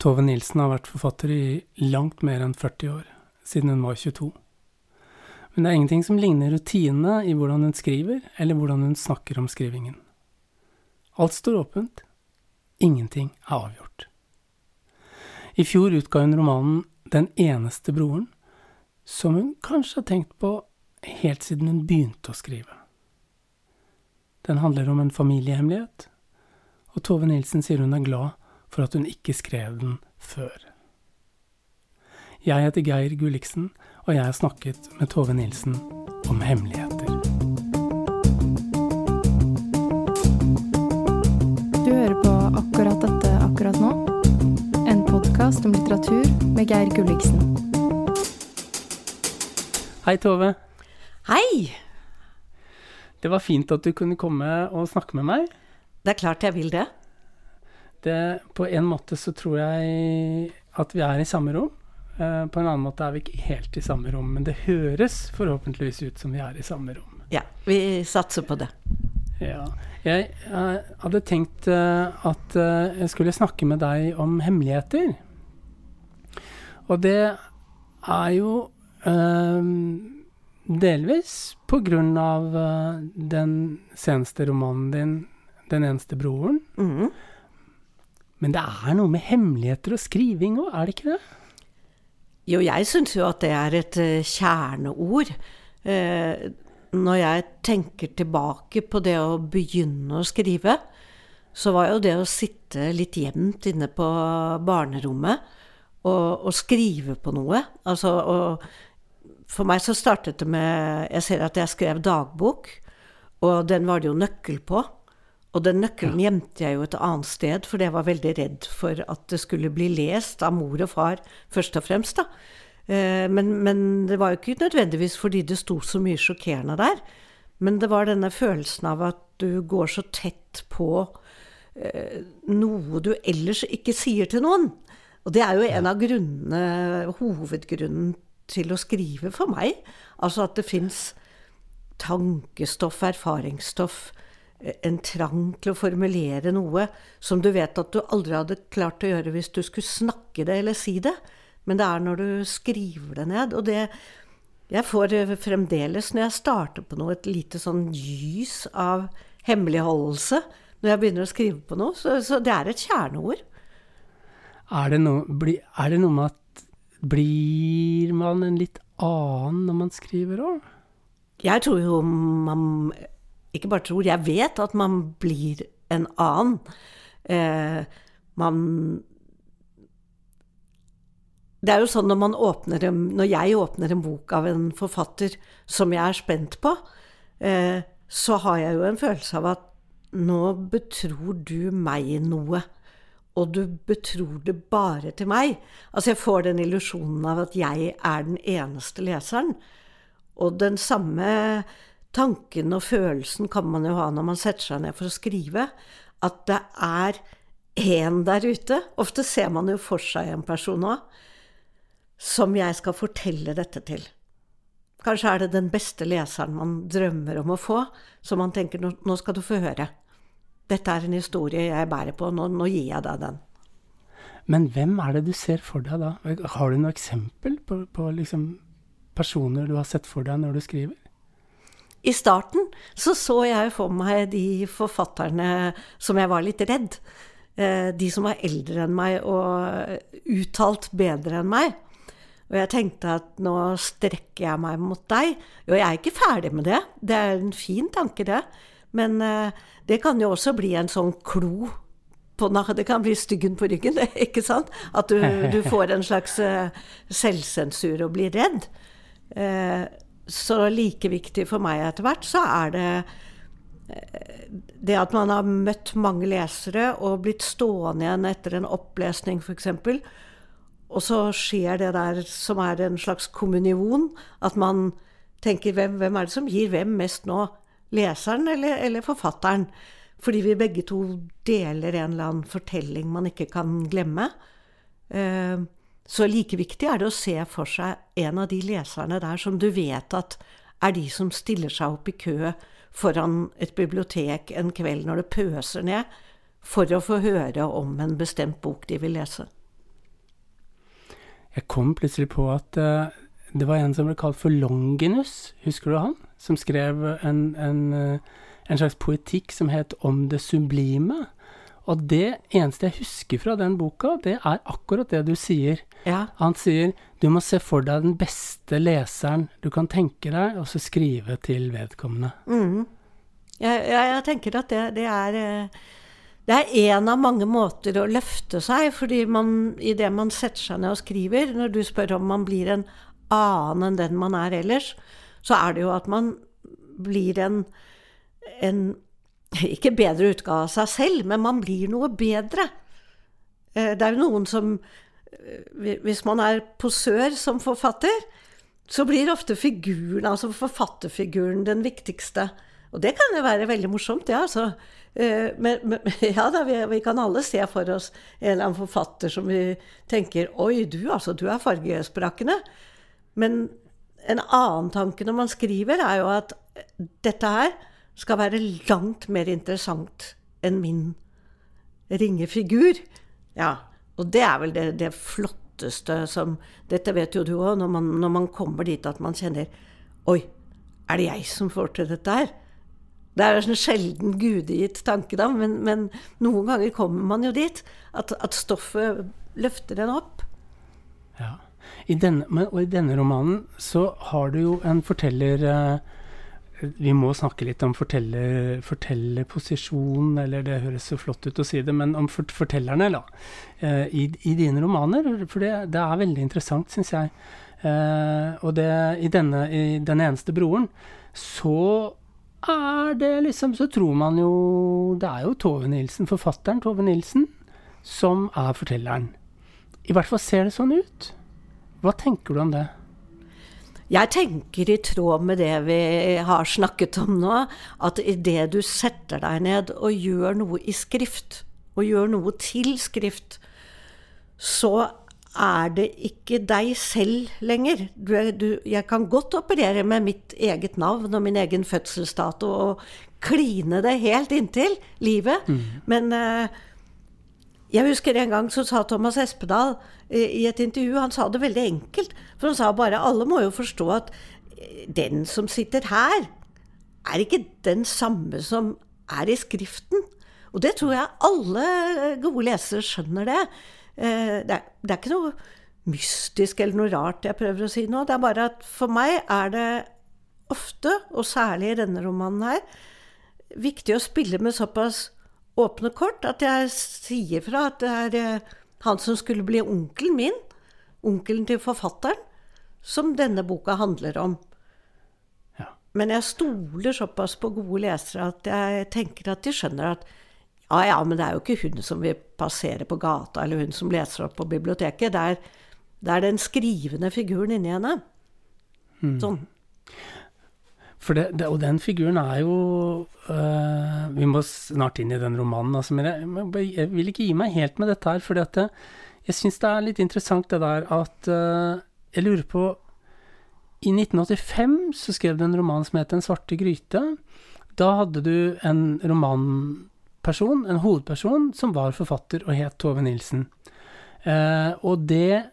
Tove Nilsen har vært forfatter i langt mer enn 40 år, siden hun var 22. Men det er ingenting som ligner rutinene i hvordan hun skriver, eller hvordan hun snakker om skrivingen. Alt står åpent. Ingenting er avgjort. I fjor utga hun romanen Den eneste broren, som hun kanskje har tenkt på helt siden hun begynte å skrive. Den handler om en familiehemmelighet, og Tove Nilsen sier hun er glad for at hun ikke skrev den før. Jeg heter Geir Gulliksen, og jeg har snakket med Tove Nilsen om hemmeligheter. Du hører på akkurat dette akkurat nå. En podkast om litteratur med Geir Gulliksen. Hei, Tove. Hei! Det var fint at du kunne komme og snakke med meg. Det er klart jeg vil det. Det, på en måte så tror jeg at vi er i samme rom. Uh, på en annen måte er vi ikke helt i samme rom, men det høres forhåpentligvis ut som vi er i samme rom. Ja, vi satser på det. Ja. Jeg eh, hadde tenkt uh, at jeg skulle snakke med deg om hemmeligheter. Og det er jo delvis på grunn av den seneste romanen din, 'Den eneste broren'. Mhm. Men det er noe med hemmeligheter og skriving òg, er det ikke det? Jo, jeg syns jo at det er et uh, kjerneord. Uh, når jeg tenker tilbake på det å begynne å skrive, så var jo det å sitte litt jevnt inne på barnerommet og, og skrive på noe Altså For meg så startet det med Jeg ser at jeg skrev dagbok, og den var det jo nøkkel på. Og den nøkkelen gjemte jeg jo et annet sted, for jeg var veldig redd for at det skulle bli lest av mor og far, først og fremst, da. Eh, Men, men det var jo ikke nødvendigvis fordi det sto så mye sjokkerende der. Men det var denne følelsen av at du går så tett på eh, noe du ellers ikke sier til noen. Og det er jo en av grunnene, hovedgrunnen til å skrive for meg. Altså at det fins tankestoff, erfaringsstoff, en trang til å formulere noe som du vet at du aldri hadde klart å gjøre hvis du skulle snakke det eller si det. Men det er når du skriver det ned. Og det Jeg får eh, fremdeles, når jeg starter på noe, et lite sånn gys av hemmeligholdelse når jeg begynner å skrive på noe. Så, så det er et kjerneord. Er det, noe, er det noe med at Blir man en litt annen når man skriver òg? Jeg tror jo man Ikke bare tror, jeg vet at man blir en annen. Eh, man Det er jo sånn når man åpner en, Når jeg åpner en bok av en forfatter som jeg er spent på, eh, så har jeg jo en følelse av at nå betror du meg noe. Og du betror det bare til meg. Altså jeg får den illusjonen av at jeg er den eneste leseren. Og den samme tanken og følelsen kan man jo ha når man setter seg ned for å skrive. At det er én der ute. Ofte ser man jo for seg en person òg. Som jeg skal fortelle dette til. Kanskje er det den beste leseren man drømmer om å få, som man tenker nå, skal du få høre. Dette er en historie jeg bærer på, nå, nå gir jeg deg den. Men hvem er det du ser for deg da? Har du noe eksempel på, på liksom personer du har sett for deg når du skriver? I starten så så jeg for meg de forfatterne som jeg var litt redd. Eh, De som var eldre enn meg og uttalt bedre enn meg. Og jeg tenkte at nå strekker jeg meg mot deg. Og jeg er ikke ferdig med det. Det er en fin tanke, det. Men eh, det kan jo også bli en sånn klo Det kan bli styggen på ryggen, ikke sant? At du, du får en slags eh, selvsensur og blir redd. Så like viktig for meg etter hvert, så er det eh, det at man har møtt mange lesere og blitt stående igjen etter en opplesning, f.eks. Og så skjer det der som er en slags kommunion. At man tenker hvem, hvem er det som gir hvem mest nå? Leseren eller, eller forfatteren? Fordi vi begge to deler en eller annen fortelling man ikke kan glemme. Eh, Så like viktig er det å se for seg en av de leserne der som du vet at er de som stiller seg opp i kø foran et bibliotek en kveld når det pøser ned, for å få høre om en bestemt bok de vil lese. jeg kom plutselig på at uh, det var en som ble kalt for Longinus, husker du han? Som skrev en, en, uh, en slags poetikk som het Om det sublime. Og det eneste jeg husker fra den boka, det er akkurat det du sier. Ja. Han sier du må se for deg den beste leseren du kan tenke deg, og så skrive til vedkommende. Mm. Jeg, jeg, jeg, tenker at det, det er eh, det er én av mange måter å løfte seg, fordi man, idet man setter seg ned og skriver, når du spør om man blir en annen enn den man er ellers, så er det jo at man blir en, en ikke bedre utgave av seg selv, men man blir noe bedre. Eh, det er jo noen som eh, Hvis man er posør som forfatter, så blir ofte figuren, altså forfatterfiguren, den viktigste. Og det kan jo være veldig morsomt, ja, altså. Eh, men, men, ja da, vi, vi, kan alle se for oss en eller annen forfatter som vi tenker Oi, du altså, du er fargesprakende. Men en annen tanke når man skriver, er jo at dette her skal være langt mer interessant enn min ringe figur. Ja, og det er vel det, det flotteste som Dette vet jo du òg, når, når, man kommer dit at man kjenner Oi, er det jeg som får til dette her? Det er en sjelden gudegitt tanke, da, men, men, noen ganger kommer man jo dit. At, at stoffet løfter en opp. Ja. I denne, og i denne romanen så har du jo en forteller eh, Vi må snakke litt om forteller, fortellerposisjon, eller det høres så flott ut å si det, men om fort, fortellerne, da. Eh, i, i, dine romaner. For det, det er veldig interessant, syns jeg. Eh, og det, i, denne, i Den eneste broren så er det liksom Så tror man jo Det er jo Tove Nilsen, forfatteren Tove Nilsen, som er fortelleren. I hvert fall ser det sånn ut. Hva tenker du om det? Jeg tenker i tråd med det vi har snakket om nå, at idet du setter deg ned og gjør noe i skrift, og gjør noe til skrift, så er det ikke deg selv lenger. Du, du, jeg kan godt operere med mitt eget navn og min egen fødselsdato og kline det helt inntil livet. Mm. Men uh, jeg husker en gang så sa Thomas Espedal i, i et intervju Han sa det veldig enkelt. For han sa bare alle må jo forstå at eh, den som sitter her, er ikke den samme som er i Skriften. Og det tror jeg alle gode lesere skjønner det. Eh, det, er, det, er, ikke noe mystisk eller noe rart jeg prøver å si nå. Det er bare at for meg er det ofte, og særlig i denne romanen her, viktig å spille med såpass åpne kort at jeg sier fra at det er eh, han som skulle bli onkelen min, onkelen til forfatteren, som denne boka handler om. Ja. Men jeg stoler såpass på gode lesere at jeg tenker at de skjønner at ja, ja, men det er jo ikke hun som vil passere på gata, eller hun som leser opp på biblioteket. Det er, det er den skrivende figuren inni henne. Mm. Sånn. Det, det, og den figuren er jo øh, Vi må snart inn i den romanen, altså, men jeg, jeg, vil ikke gi meg helt med dette her. For jeg, syns det er litt interessant det der at øh, Jeg lurer på I 1985 så skrev du en roman som het Den svarte gryte. Da hadde du en romanperson, en hovedperson, som var forfatter og het Tove Nilsen. Uh, og det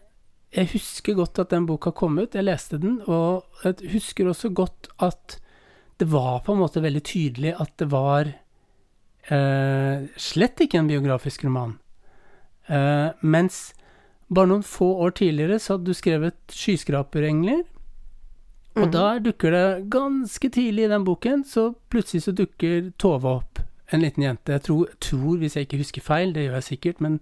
Jeg husker godt at den boka kom ut, jeg leste den, og jeg husker også godt at det var på en måte veldig tydelig at det var eh, slett ikke en biografisk roman. Eh, mens bare noen få år tidligere så hadde du skrevet 'Skyskraperengler'. Og mm. der dukker det ganske tidlig i den boken, så plutselig så dukker Tove opp en liten jente. Jeg tror, tror, hvis jeg ikke husker feil, det gjør jeg sikkert, men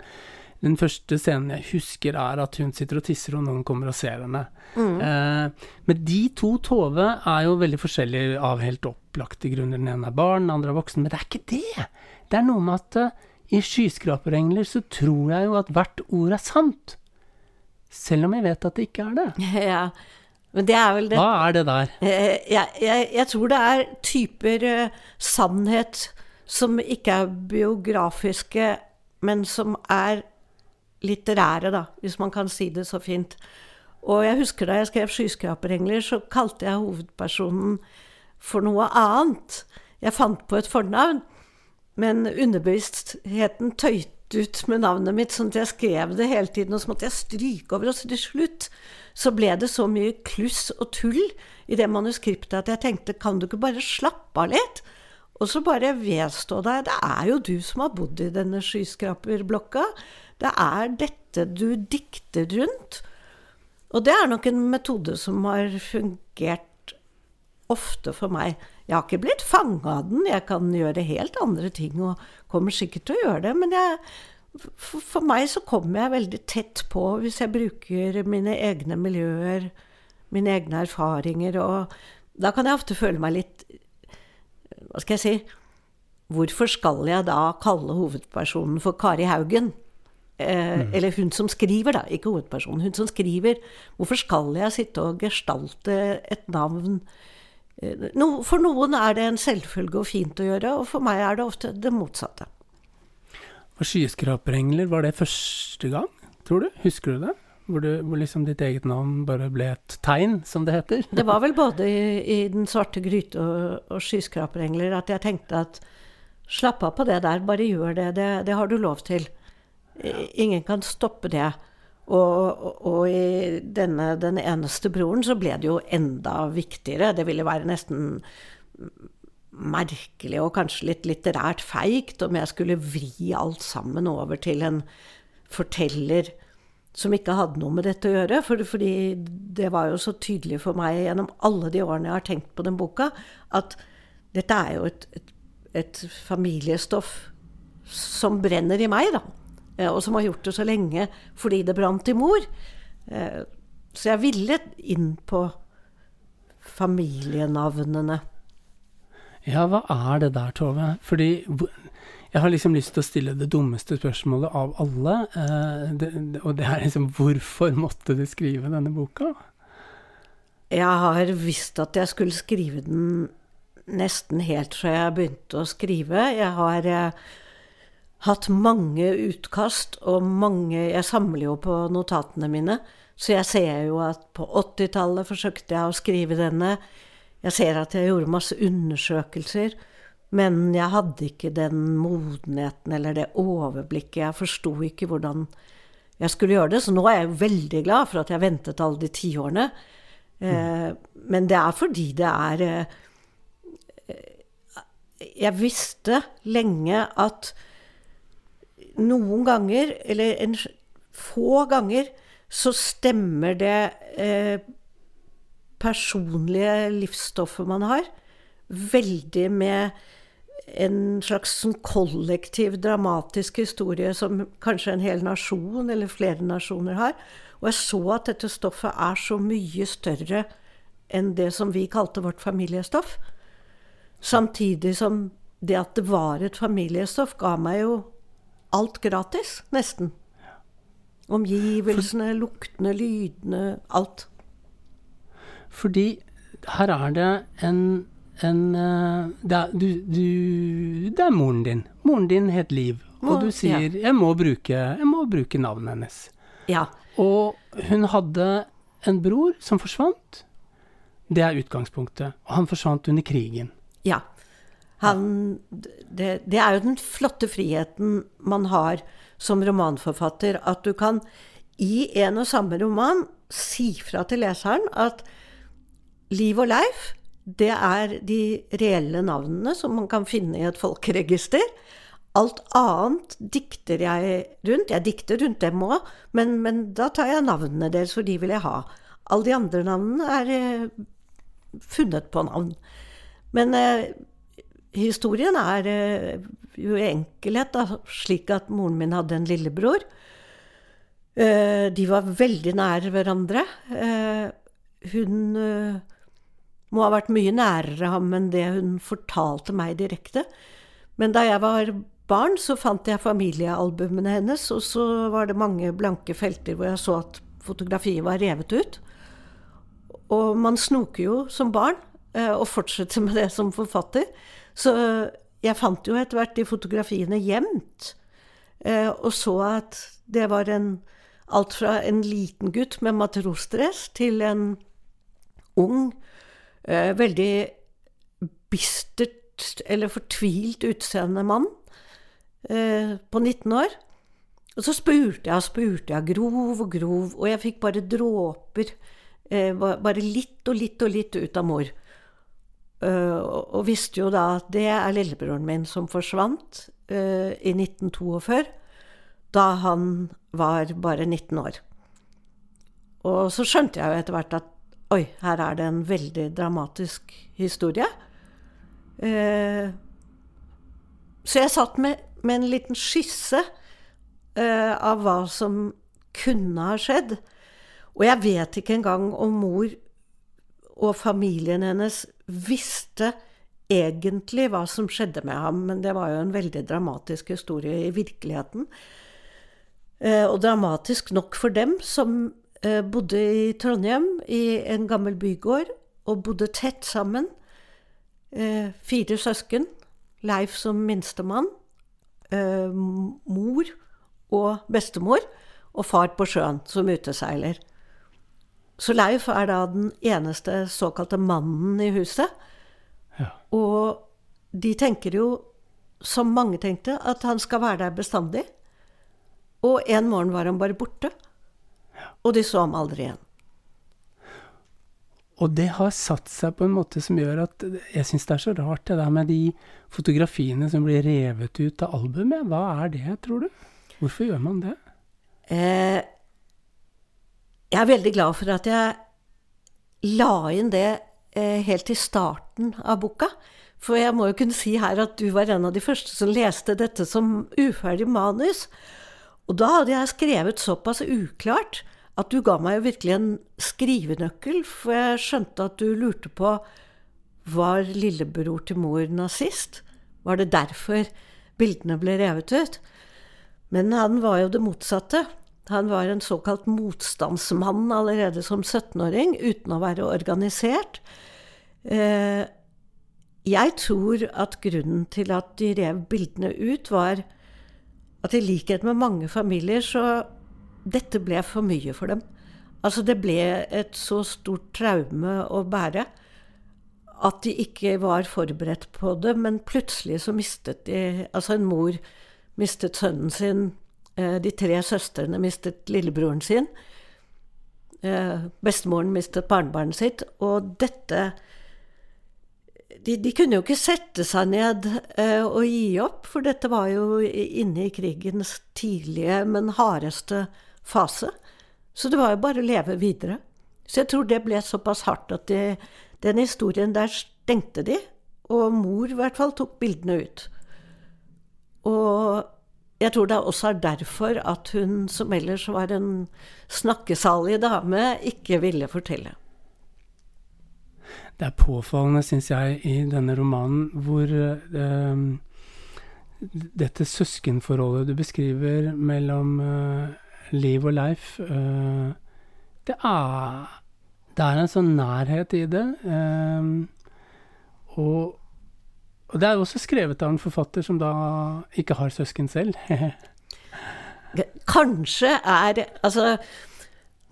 den første scenen jeg husker, er at hun sitter og tisser, og noen kommer og ser henne. Mm. Eh, men de to Tove er jo veldig forskjellige av helt opplagte grunner. Den ene er barn, den andre er voksen. Men det er ikke det! Det er noe med at uh, i 'Skyskraperengler' så tror jeg jo at hvert ord er sant. Selv om jeg vet at det ikke er det. Ja, men det er vel det Hva er det der? Jeg, jeg, jeg, jeg tror det er typer uh, sannhet som ikke er biografiske, men som er litterære, da, hvis man kan si det så fint. Og jeg husker da jeg skrev 'Skyskraperengler', så kalte jeg hovedpersonen for noe annet. Jeg fant på et fornavn, men underbevisstheten ut med navnet mitt, sånn at jeg skrev det hele tiden, og så måtte jeg stryke over, og så til slutt så ble det så mye kluss og tull i det manuskriptet at jeg tenkte, kan du ikke bare slappe av litt? Og så bare vedstå deg, det er jo du som har bodd i denne skyskraperblokka. Det er dette du dikter rundt. Og det er nok en metode som har fungert ofte for meg. Jeg har ikke blitt fanga av den, jeg kan gjøre helt andre ting og kommer sikkert til å gjøre det, men jeg, for, meg så kommer jeg veldig tett på hvis jeg bruker mine egne miljøer, mine egne erfaringer, og da kan jeg ofte føle meg litt Hva skal jeg si Hvorfor skal jeg da kalle hovedpersonen for Kari Haugen? Eh, mm. Eller hun som skriver, da, ikke hovedpersonen. Hun som skriver. Hvorfor skal jeg sitte og gestalte et navn Eh, no, for noen er det en selvfølge og fint å gjøre, og for meg er det ofte det motsatte. Og 'Skyskraperengler', var det første gang, tror du? Husker du det? Hvor, du, hvor liksom ditt eget navn bare ble et tegn, som det heter? Det var vel både i, i 'Den svarte gryte' og, og 'Skyskraperengler' at jeg tenkte at slapp av på det der, bare gjør det, det, det har du lov til. Ingen kan stoppe det. Og, og, i denne Den eneste broren så ble det jo enda viktigere. Det ville være nesten merkelig og kanskje litt litterært feigt om jeg skulle vri alt sammen over til en forteller som ikke hadde noe med dette å gjøre. For, fordi det var jo så tydelig for meg gjennom alle de årene jeg har tenkt på den boka, at dette er jo et, et, et familiestoff som brenner i meg, da. Eh, og som har gjort det så lenge fordi det brant i mor. Eh, så jeg ville inn på familienavnene. Ja, hva er det der, Tove? Fordi jeg har liksom lyst til å stille det dummeste spørsmålet av alle. Eh, og det er liksom hvorfor måtte du skrive denne boka? Jeg har visst at jeg skulle skrive den nesten helt fra jeg begynte å skrive. Jeg har hatt mange utkast og mange Jeg samler jo på notatene mine, så jeg ser jo at på 80-tallet forsøkte jeg å skrive denne. Jeg ser at jeg gjorde masse undersøkelser, men jeg hadde ikke den modenheten eller det overblikket. Jeg forsto ikke hvordan jeg skulle gjøre det, så nå er jeg veldig glad for at jeg ventet alle de tiårene. Eh, men det er fordi det er eh, Jeg visste lenge at noen ganger, eller en, få ganger, så stemmer det eh, personlige livsstoffet man har, veldig med en slags sånn kollektiv, dramatisk historie som kanskje en hel nasjon eller flere nasjoner har. Og jeg så at dette stoffet er så mye større enn det som vi kalte vårt familiestoff. Samtidig som det at det var et familiestoff, ga meg jo alt gratis, nesten. Omgivelsene, luktene, lydene, alt. Fordi her er det en, en eh, det, er, du, du, det er moren din. Moren din het Liv. Og du sier ja. jeg, må bruke, jeg må bruke navnet hennes. Ja. Og hun hadde en bror som forsvant. Det er utgangspunktet. Og han forsvant under krigen. Ja. Han, det, det, er jo den flotte friheten man har som romanforfatter, at du kan i en og samme roman si fra til leseren at Liv og Leif, det er de reelle navnene som man kan finne i et folkeregister. Alt annet dikter jeg rundt. Jeg dikter rundt dem òg, men, men, da tar jeg navnene deres, for de vil jeg ha. Alle de andre navnene er eh, funnet på navn. Men eh, historien er eh, jo i enkelhet da, slik at moren min hadde en lillebror. Eh, de var veldig nær hverandre. Eh, hun må ha vært mye nærere ham enn det hun fortalte meg direkte. Men da jeg var barn, så fant jeg familiealbumene hennes, og så var det mange blanke felter hvor jeg så at fotografiet var revet ut. Og man snoker jo som barn, og fortsetter med det som forfatter. Så jeg fant jo etter hvert de fotografiene gjemt, eh, og så at det var en Alt fra en liten gutt med matrosdress til en ung, eh, veldig bistert eller fortvilt utseende mann eh, på 19 år. Og så spurte jeg og spurte jeg, grov og grov, og jeg fikk bare dråper. Eh, bare litt og litt og litt ut av mor. Uh, og visste jo da at det er lillebroren min som forsvant uh, i 1942, da han var bare 19 år. Og så skjønte jeg jo etter hvert at oi, her er det en veldig dramatisk historie. Uh, så jeg satt med, med en liten skisse av hva som kunne ha skjedd. Og jeg vet ikke engang om mor og familien hennes visste egentlig hva som skjedde med ham, men det var jo en veldig dramatisk historie i virkeligheten. Eh, og dramatisk nok for dem som eh, bodde i Trondheim, i en gammel bygård, og bodde tett sammen. Eh, fire søsken. Leif som minstemann. Mor og bestemor. Og far på sjøen som uteseiler. Så Leif er da den eneste såkalte mannen i huset. Ja. Og de tenker jo, som mange tenkte, at han skal være der bestandig. Og en morgen var han bare borte. Ja. Og de så ham aldri igjen. Og det har satt seg på en måte som gjør at jeg syns det er så rart det der med de fotografiene som blir revet ut av albumet. Hva er det, tror du? Hvorfor gjør man det? Eh, jeg er veldig glad for at jeg la inn det eh, helt i starten av boka. For jeg må jo kunne si her at du var en av de første som leste dette som uferdig manus. Og da hadde jeg skrevet såpass uklart at du ga meg jo virkelig en skrivenøkkel, for jeg skjønte at du lurte på var lillebror til mor nazist? Var det derfor bildene ble revet ut? Men han var jo det motsatte. Han var en såkalt motstandsmann allerede som 17-åring, uten å være organisert. Eh, jeg tror at grunnen til at de rev bildene ut, var at i likhet med mange familier, så dette ble for mye for dem. Altså, det ble et så stort traume å bære at de ikke var forberedt på det, men plutselig så mistet de Altså, en mor mistet sønnen sin de tre søstrene mistet lillebroren sin. Eh, bestemoren mistet barnebarnet sitt. Og dette de, de, kunne jo ikke sette seg ned eh, og gi opp, for dette var jo inne i krigens tidlige, men hardeste fase. Så det var jo bare å leve videre. Så jeg tror det ble såpass hardt at de, den historien der stengte de. Og mor i hvert fall tok bildene ut. Og jeg tror det også er derfor at hun, som ellers var en snakkesalig dame, ikke ville fortelle. Det er påfallende, syns jeg, i denne romanen hvor eh, dette søskenforholdet du beskriver mellom eh, Liv og Leif eh, det, er, det er en sånn nærhet i det. og og det er også skrevet av en forfatter som da ikke har søsken selv. Kanskje er Altså,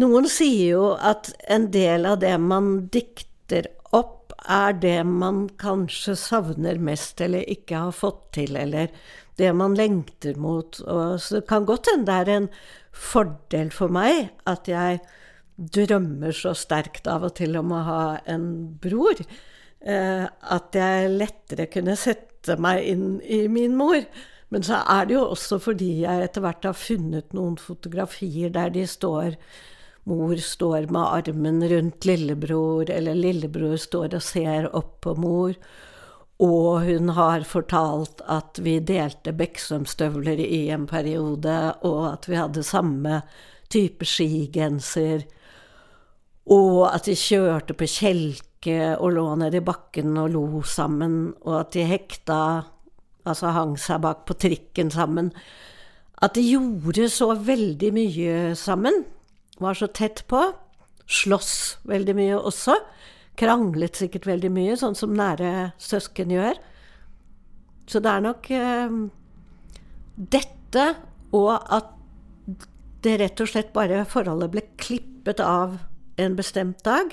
noen sier jo at en del av det man dikter opp, er det man kanskje savner mest, eller ikke har fått til, eller det man lengter mot. Og så det kan godt hende det er en fordel for meg at jeg drømmer så sterkt av og til om å ha en bror. Eh, at jeg lettere kunne sette meg inn i min mor. Men så er det jo også fordi jeg etter hvert har funnet noen fotografier der de står Mor står med armen rundt lillebror, eller lillebror står og ser opp på mor. Og hun har fortalt at vi delte Beksømstøvler i en periode, og at vi hadde samme type skigenser. Og at de kjørte på kjelke ikke og lå nede i bakken og lo sammen, og at de hekta, altså hang seg bak på trikken sammen. At de gjorde så veldig mye sammen. Var så tett på. Sloss veldig mye også. Kranglet sikkert veldig mye, sånn som nære søsken gjør. Så det er nok eh, dette, og at det rett og slett bare forholdet ble klippet av en bestemt dag,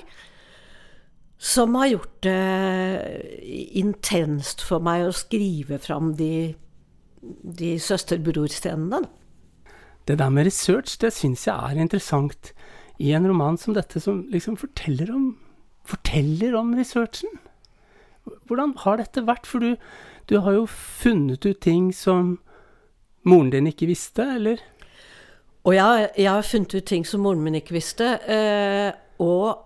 som har gjort det intenst for meg å skrive fram de, de søster-bror-scenene. det der med research, det syns jeg er interessant i en roman som dette, som liksom forteller om, forteller om researchen. Hvordan har dette vært? For du, du har jo funnet ut ting som moren din ikke visste, eller? Og jeg, jeg har funnet ut ting som moren min ikke visste, eh, og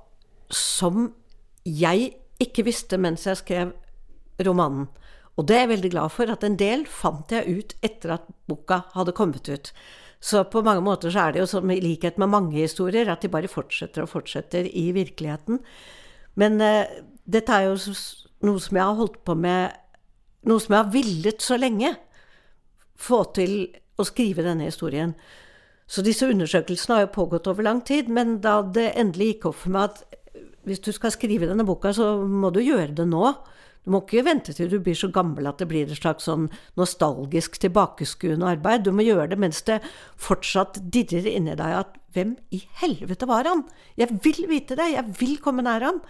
som jeg ikke visste mens jeg skrev romanen. Og det er jeg veldig glad for, at en del fant jeg ut etter at boka hadde kommet ut. Så på mange måter så er det jo som i likhet med mange historier, at de bare fortsetter og fortsetter i virkeligheten. Men eh, dette er jo noe som jeg har holdt på med Noe som jeg har villet så lenge få til å skrive denne historien. Så disse undersøkelsene har jo pågått over lang tid, men da det endelig gikk opp for meg at hvis du skal skrive denne boka, så må du gjøre det nå. Du må ikke vente til du blir så gammel at det blir et slags sånn nostalgisk tilbakeskuende arbeid. Du må gjøre det mens det fortsatt dirrer inni deg at hvem i helvete var han? Jeg vil vite det, jeg vil komme nær ham.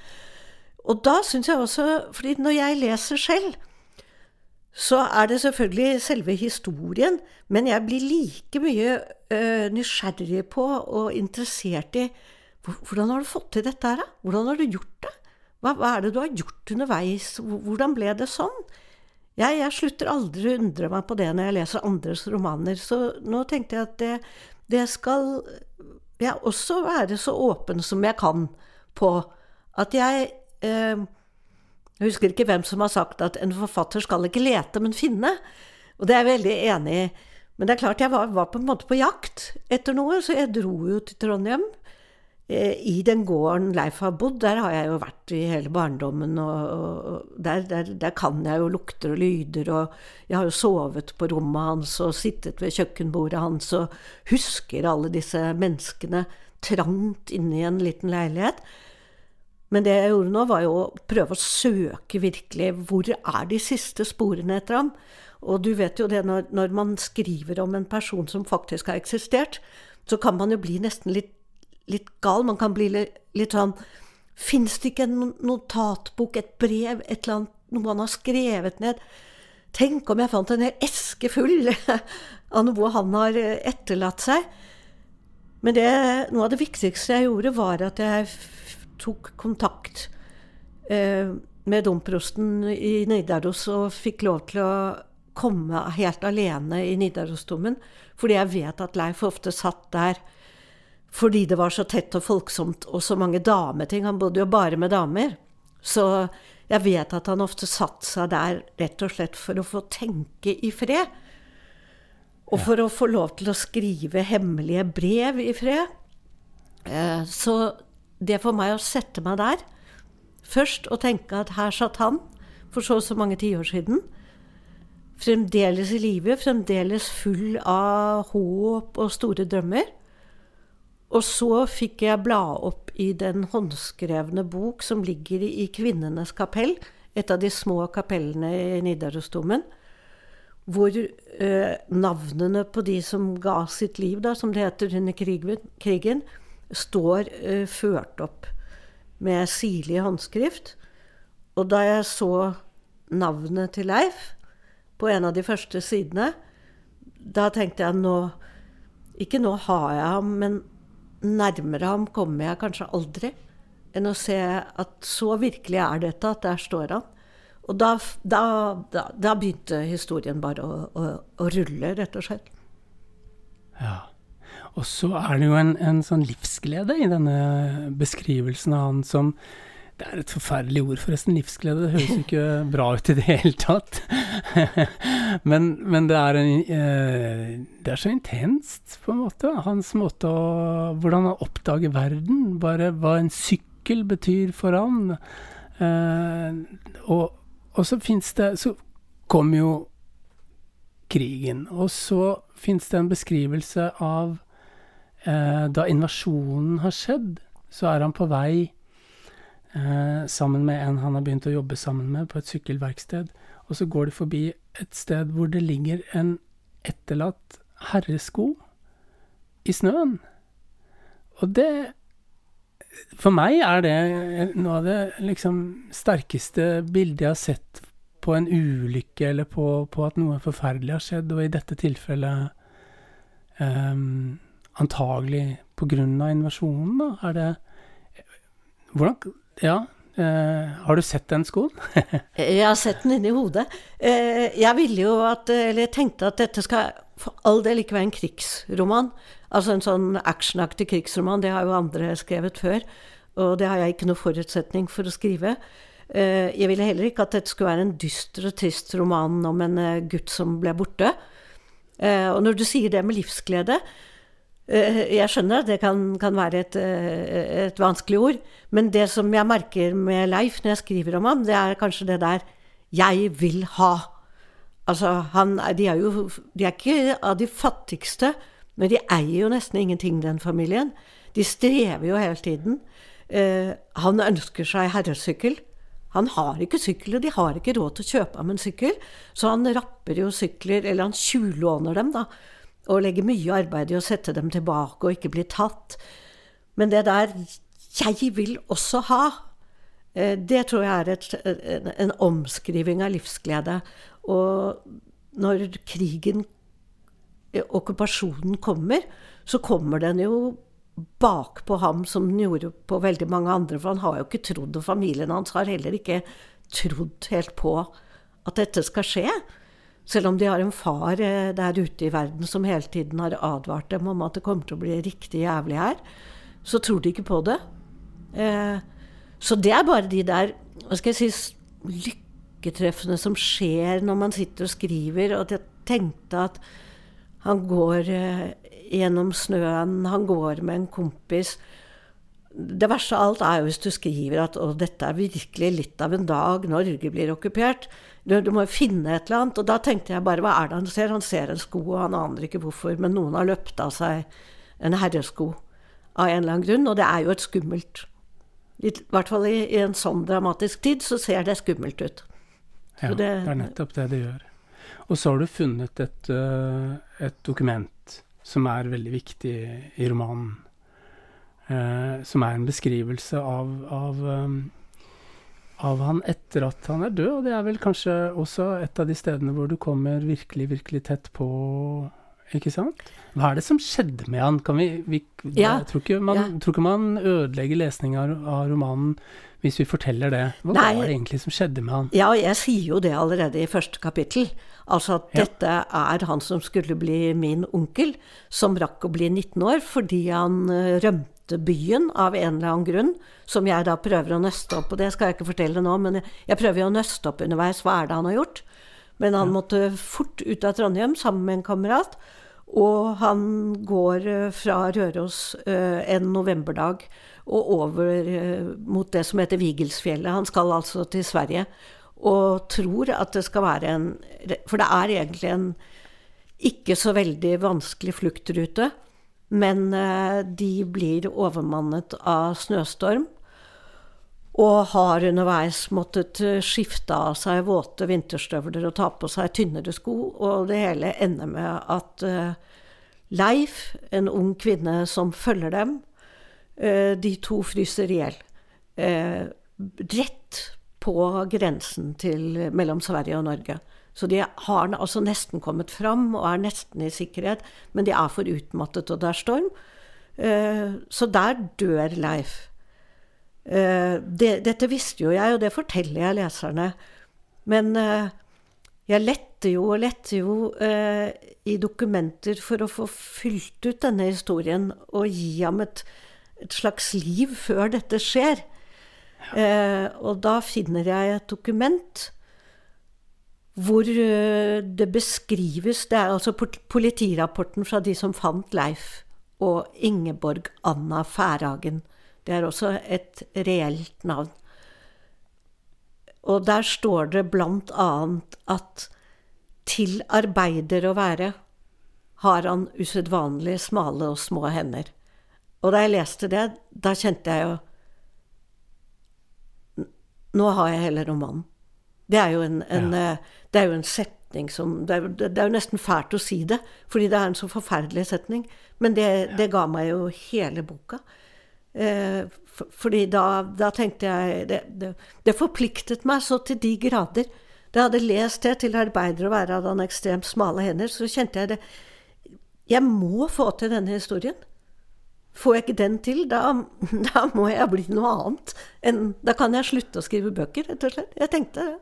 Og da syns jeg også, fordi når jeg leser selv, så er det selvfølgelig selve historien, men jeg blir like mye ø, nysgjerrig på og interessert i hvordan har du fått til dette her, da? Hvordan har du gjort det? Hva, hva, er det du har gjort underveis? Hvordan ble det sånn? Jeg, jeg, slutter aldri å undre meg på det når jeg leser andres romaner, så nå tenkte jeg at det, det skal jeg også være så åpen som jeg kan på at jeg eh, Jeg husker ikke hvem som har sagt at en forfatter skal ikke lete, men finne. Og det er jeg veldig enig i. Men det er klart jeg var, var på en måte på jakt etter noe, så jeg dro jo til Trondheim I den gården Leif har bodd, der har jeg jo vært i hele barndommen. Og der, der, der, kan jeg jo lukter og lyder, og jeg har jo sovet på rommet hans og sittet ved kjøkkenbordet hans og husker alle disse menneskene trangt inne i en liten leilighet. Men det jeg gjorde nå, var jo å prøve å søke virkelig hvor er de siste sporene etter ham. Og du vet jo det, når, når man skriver om en person som faktisk har eksistert, så kan man jo bli nesten litt litt gal. Man kan bli litt, sånn Fins det ikke en notatbok, et brev, et eller annet, noe han har skrevet ned? Tenk om jeg fant en hel eske full av noe han har eh, etterlatt seg. Men det, noe av det viktigste jeg gjorde, var at jeg tok kontakt eh, med domprosten i Nidaros og fikk lov til å komme helt alene i Nidarosdomen. Fordi jeg vet at Leif ofte satt der fordi det var så tett og folksomt og så mange dameting. Han bodde jo bare med damer. Så jeg vet at han ofte satte seg der rett og slett for å få tenke i fred. Og for å få lov til å skrive hemmelige brev i fred. Eh, så det for meg å sette meg der først og tenke at her satt han for så og så mange tiår siden. Fremdeles i live, fremdeles full av håp og store drømmer. Og så fikk jeg bla opp i den håndskrevne bok som ligger i Kvinnenes kapell, et av de små kapellene i Nidarosdomen, hvor eh, navnene på de som ga sitt liv, da, som det heter under krigen, krigen står eh, ført opp med sirlig håndskrift. Og da jeg så navnet til Leif på en av de første sidene, da tenkte jeg nå Ikke nå har jeg ham, men nærmere ham kommer jeg kanskje aldri enn å se at så virkelig er dette, at der står han. Og da, da, da, da begynte historien bare å, å, å, rulle, rett og slett. Ja. Og så er det jo en, en sånn livsglede i denne beskrivelsen av han som det er et forferdelig ord, forresten. Livsglede. Det høres jo ikke bra ut i det hele tatt. men, men det, er en, eh, det er så intenst, på en måte. Hans måte å Hvordan han oppdager verden. Bare hva en sykkel betyr for han. Eh, og, og, så fins det Så kom jo krigen. Og så fins det en beskrivelse av eh, da invasjonen har skjedd, så er han på vei sammen med en han har begynt å jobbe sammen med på et sykkelverksted. Og så går de forbi et sted hvor det ligger en etterlatt herresko i snøen. Og det For meg er det noe av det liksom sterkeste bildet jeg har sett på en ulykke, eller på, på at noe forferdelig har skjedd, og i dette tilfellet Um, antagelig på grunn av invasjonen, da? Er det Hvordan Ja. Uh, har du sett den skoen? jeg har sett den inni hodet. Uh, jeg ville jo at Eller jeg tenkte at dette skal for all del ikke være en krigsroman. Altså en sånn actionaktig krigsroman. Det har jo andre skrevet før. Og det har jeg ikke noe forutsetning for å skrive. Uh, jeg ville heller ikke at dette skulle være en dyster og trist roman om en gutt som ble borte. og når du sier det med livsglede, Eh, jeg skjønner at det kan, kan være et, eh, et, vanskelig ord, men det som jeg merker med Leif når jeg skriver om ham, det er kanskje det der 'jeg vil ha'. Altså, han, de er jo de er ikke av de fattigste, men de eier jo nesten ingenting, den familien. De strever jo hele tiden. Eh, han ønsker seg herresykkel. Han har ikke sykkel, og de har ikke råd til å kjøpe ham en sykkel, så han rapper jo sykler, eller han tjuvlåner dem, da og legger mye arbeid i å sette dem tilbake og ikke bli tatt. Men det der 'jeg vil også ha', eh, det tror jeg er et, en, en omskriving av livsglede. Og når krigen, eh, okkupasjonen, kommer, så kommer den jo bakpå ham som den gjorde på veldig mange andre. For han har jo ikke trodd, og familien hans har heller ikke trodd helt på at dette skal skje. Selv om de har en far eh, der ute i verden som hele tiden har advart dem om at det kommer til å bli riktig jævlig her, så tror de ikke på det. Eh, så det er bare de der hva skal jeg si, lykketreffene som skjer når man sitter og skriver. Og jeg tenkte at han går eh, gjennom snøen, han går med en kompis. Det verste av alt er jo hvis du skriver at å, dette er virkelig litt av en dag, Norge blir okkupert. Du, du, må finne et eller annet. Og da tenkte jeg bare hva er det han ser? Han ser en sko, og han aner ikke hvorfor. Men noen har løpt av seg en herresko av en eller annen grunn, og det er jo et skummelt I hvert fall i, i en sånn dramatisk tid så ser det skummelt ut. Ja, det, det, er nettopp det det gjør. Og så har du funnet et, uh, et dokument som er veldig viktig i romanen. Eh, som er en beskrivelse av, av um, av han etter at han er død, og det er vel kanskje også et av de stedene hvor du kommer virkelig, virkelig tett på, ikke sant? Hva er det som skjedde med han? Kan vi, vi ja, jeg tror ikke, man, ja. tror ikke man ødelegger lesninga av romanen hvis vi forteller det. Hva Nei, var det egentlig som skjedde med han? Ja, jeg sier jo det allerede i første kapittel. Altså at ja. dette er han som skulle bli min onkel, som rakk å bli 19 år fordi han eh, rømte byen av en eller annen grunn, som jeg da prøver å nøste opp. Og det skal jeg ikke fortelle nå, men jeg prøver jo å nøste opp underveis. Hva er det han har gjort? Men han måtte fort ut av Trondheim sammen med en kamerat. Og han går eh, fra Røros eh, en novemberdag og over eh, mot det som heter Vigelsfjellet. Han skal altså til Sverige og tror at det skal være en For det er egentlig en ikke så veldig vanskelig fluktrute. Men eh, de blir overmannet av snøstorm. Og har underveis måttet eh, skifte av seg våte vinterstøvler og ta på seg tynnere sko. Og det hele ender med at eh, Leif, en ung kvinne som følger dem, de to fryser i hjel. Rett på grensen til, mellom Sverige og Norge. Så de har altså nesten kommet fram og er nesten i sikkerhet, men de er for utmattet, og det er storm. Eh, så der dør Leif. Eh, dette visste jo jeg, og det forteller jeg leserne. Men eh, jeg lette jo og lette jo i dokumenter for å få fylt ut denne historien og gi ham et, et slags liv før dette skjer. Og da finner jeg et dokument hvor eh, det beskrives Det er altså politirapporten fra de som fant Leif og Ingeborg Anna Færhagen. Det er også et reelt navn. Og der står det blant annet at til arbeider å være har han usedvanlig smale og små hender. Og da jeg leste det, da kjente jeg jo Nå har jeg hele romanen. Det er jo en, en, ja. Eh, det er jo en setning som det er, det er, jo nesten fælt å si det, fordi det er en så forferdelig setning. Men det, det ga meg jo hele boka. Eh, for, fordi da, da, tenkte jeg det, det, forpliktet meg så til de grader. Da jeg hadde lest det til arbeider å være av den ekstremt smale hender, så kjente jeg det jeg må få til denne historien. Får jeg ikke den til, da, da må jeg bli noe annet. En, da kan jeg slutte å skrive bøker, rett og slett. Jeg tenkte det.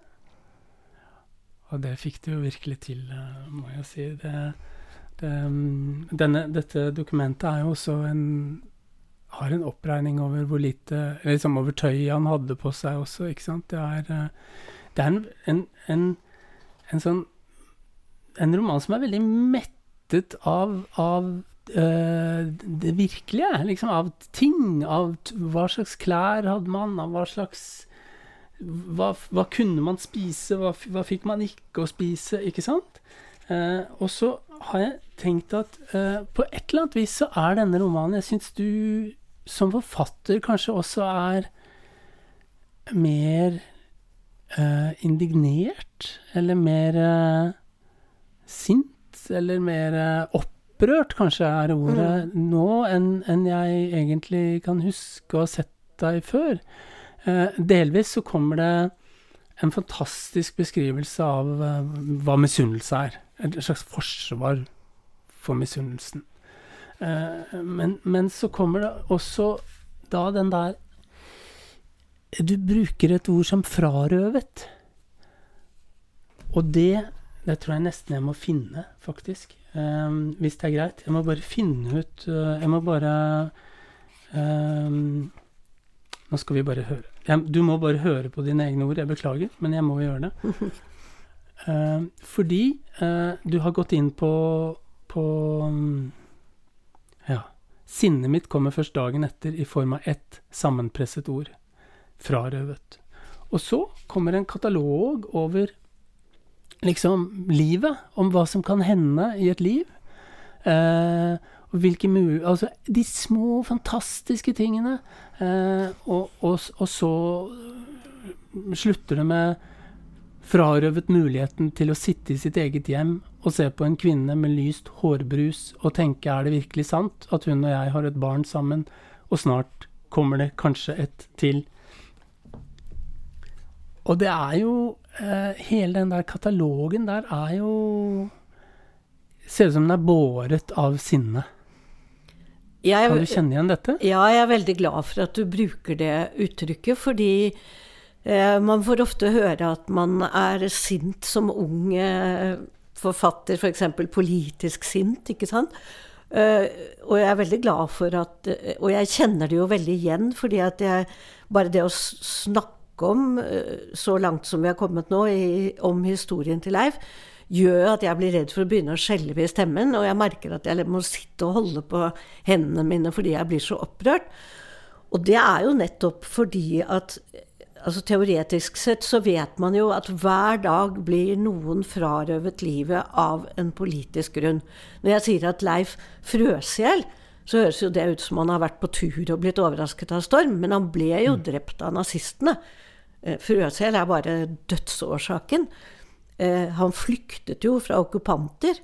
Og det fikk det jo virkelig til, eh, må jeg si. Det, det, mm, denne, dette dokumentet er jo også en har en oppregning over hvor lite liksom over tøyet han hadde på seg også, ikke sant. Det er, eh, det er en, en, en, en sånn En roman som er veldig mettet av, av uh, det virkelige, liksom. Av ting. Av hva slags klær hadde man, av hva slags hva, hva, kunne man spise, hva, hva, fikk man ikke å spise, ikke sant? Eh, og så har jeg tenkt at eh, på et eller annet vis så er denne romanen Jeg syns du som forfatter kanskje også er mer eh, indignert, eller mer eh, sint, eller mer eh, opprørt, kanskje er ordet mm. nå, enn en jeg egentlig kan huske å ha sett deg før. Eh, delvis så kommer det en fantastisk beskrivelse av eh, hva misunnelse er. Et slags forsvar for misunnelsen. Eh, men, men, så kommer det også da den der Du bruker et ord som 'frarøvet'. Og det, det tror jeg nesten jeg må finne, faktisk. Um, hvis det er greit. Jeg må bare finne ut uh, Jeg må bare um, Nå skal vi bare høre. Jeg, du må bare høre på dine egne ord. Jeg beklager, men jeg må gjøre det. Uh, fordi uh, du har gått inn på, på um, ja. Sinnet mitt kommer først dagen etter i form av ett sammenpresset ord. Frarøvet. Og så kommer en katalog over liksom livet, om hva som kan hende i et liv. Eh, hvilke Altså de små, fantastiske tingene. Eh, og, og, og, så slutter det med frarøvet muligheten til å sitte i sitt eget hjem og se på en kvinne med lyst hårbrus og tenke er det virkelig sant at hun og jeg har et barn sammen, og snart kommer det kanskje et til. Og det er jo eh, Hele den der katalogen der er jo Ser ut som den er båret av sinne. Jeg, kan du kjenne igjen dette? Ja, jeg er veldig glad for at du bruker det uttrykket, fordi Eh, man får ofte høre at man er sint som ung eh, forfatter, f.eks. For politisk sint, ikke sant. Uh, og jeg er veldig glad for at Og jeg kjenner det jo veldig igjen, fordi at jeg Bare det å snakke om, så langt som vi har kommet nå, i, om historien til Leif, gjør at jeg blir redd for å begynne å skjelve i stemmen. Og jeg merker at jeg må sitte og holde på hendene mine fordi jeg blir så opprørt. Og det er jo nettopp fordi at altså Teoretisk sett så vet man jo at hver dag blir noen frarøvet livet av en politisk grunn. Når jeg sier at Leif frøs i hjel, så høres jo det ut som han har vært på tur og blitt overrasket av storm, men han ble jo mm. drept av nazistene. Eh, frøs i hjel er bare dødsårsaken. Eh, han flyktet jo fra okkupanter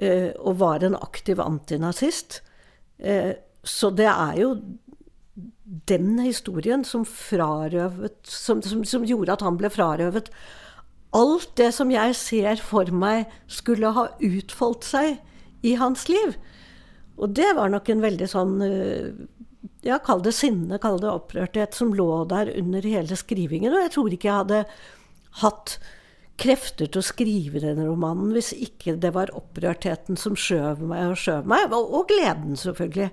eh, og var en aktiv antinazist. Så det er jo den historien som, frarøvet, som, som, som gjorde at han ble frarøvet alt det som jeg ser for meg skulle ha utfoldt seg i hans liv. Og det var nok en veldig sånn eh, Ja, kall det sinne, kall det opprørthet, som lå der under hele skrivingen. Og jeg tror ikke jeg hadde hatt krefter til å skrive denne romanen hvis ikke det var opprørtheten som skjøv meg og skjøv meg, og, og gleden, selvfølgelig.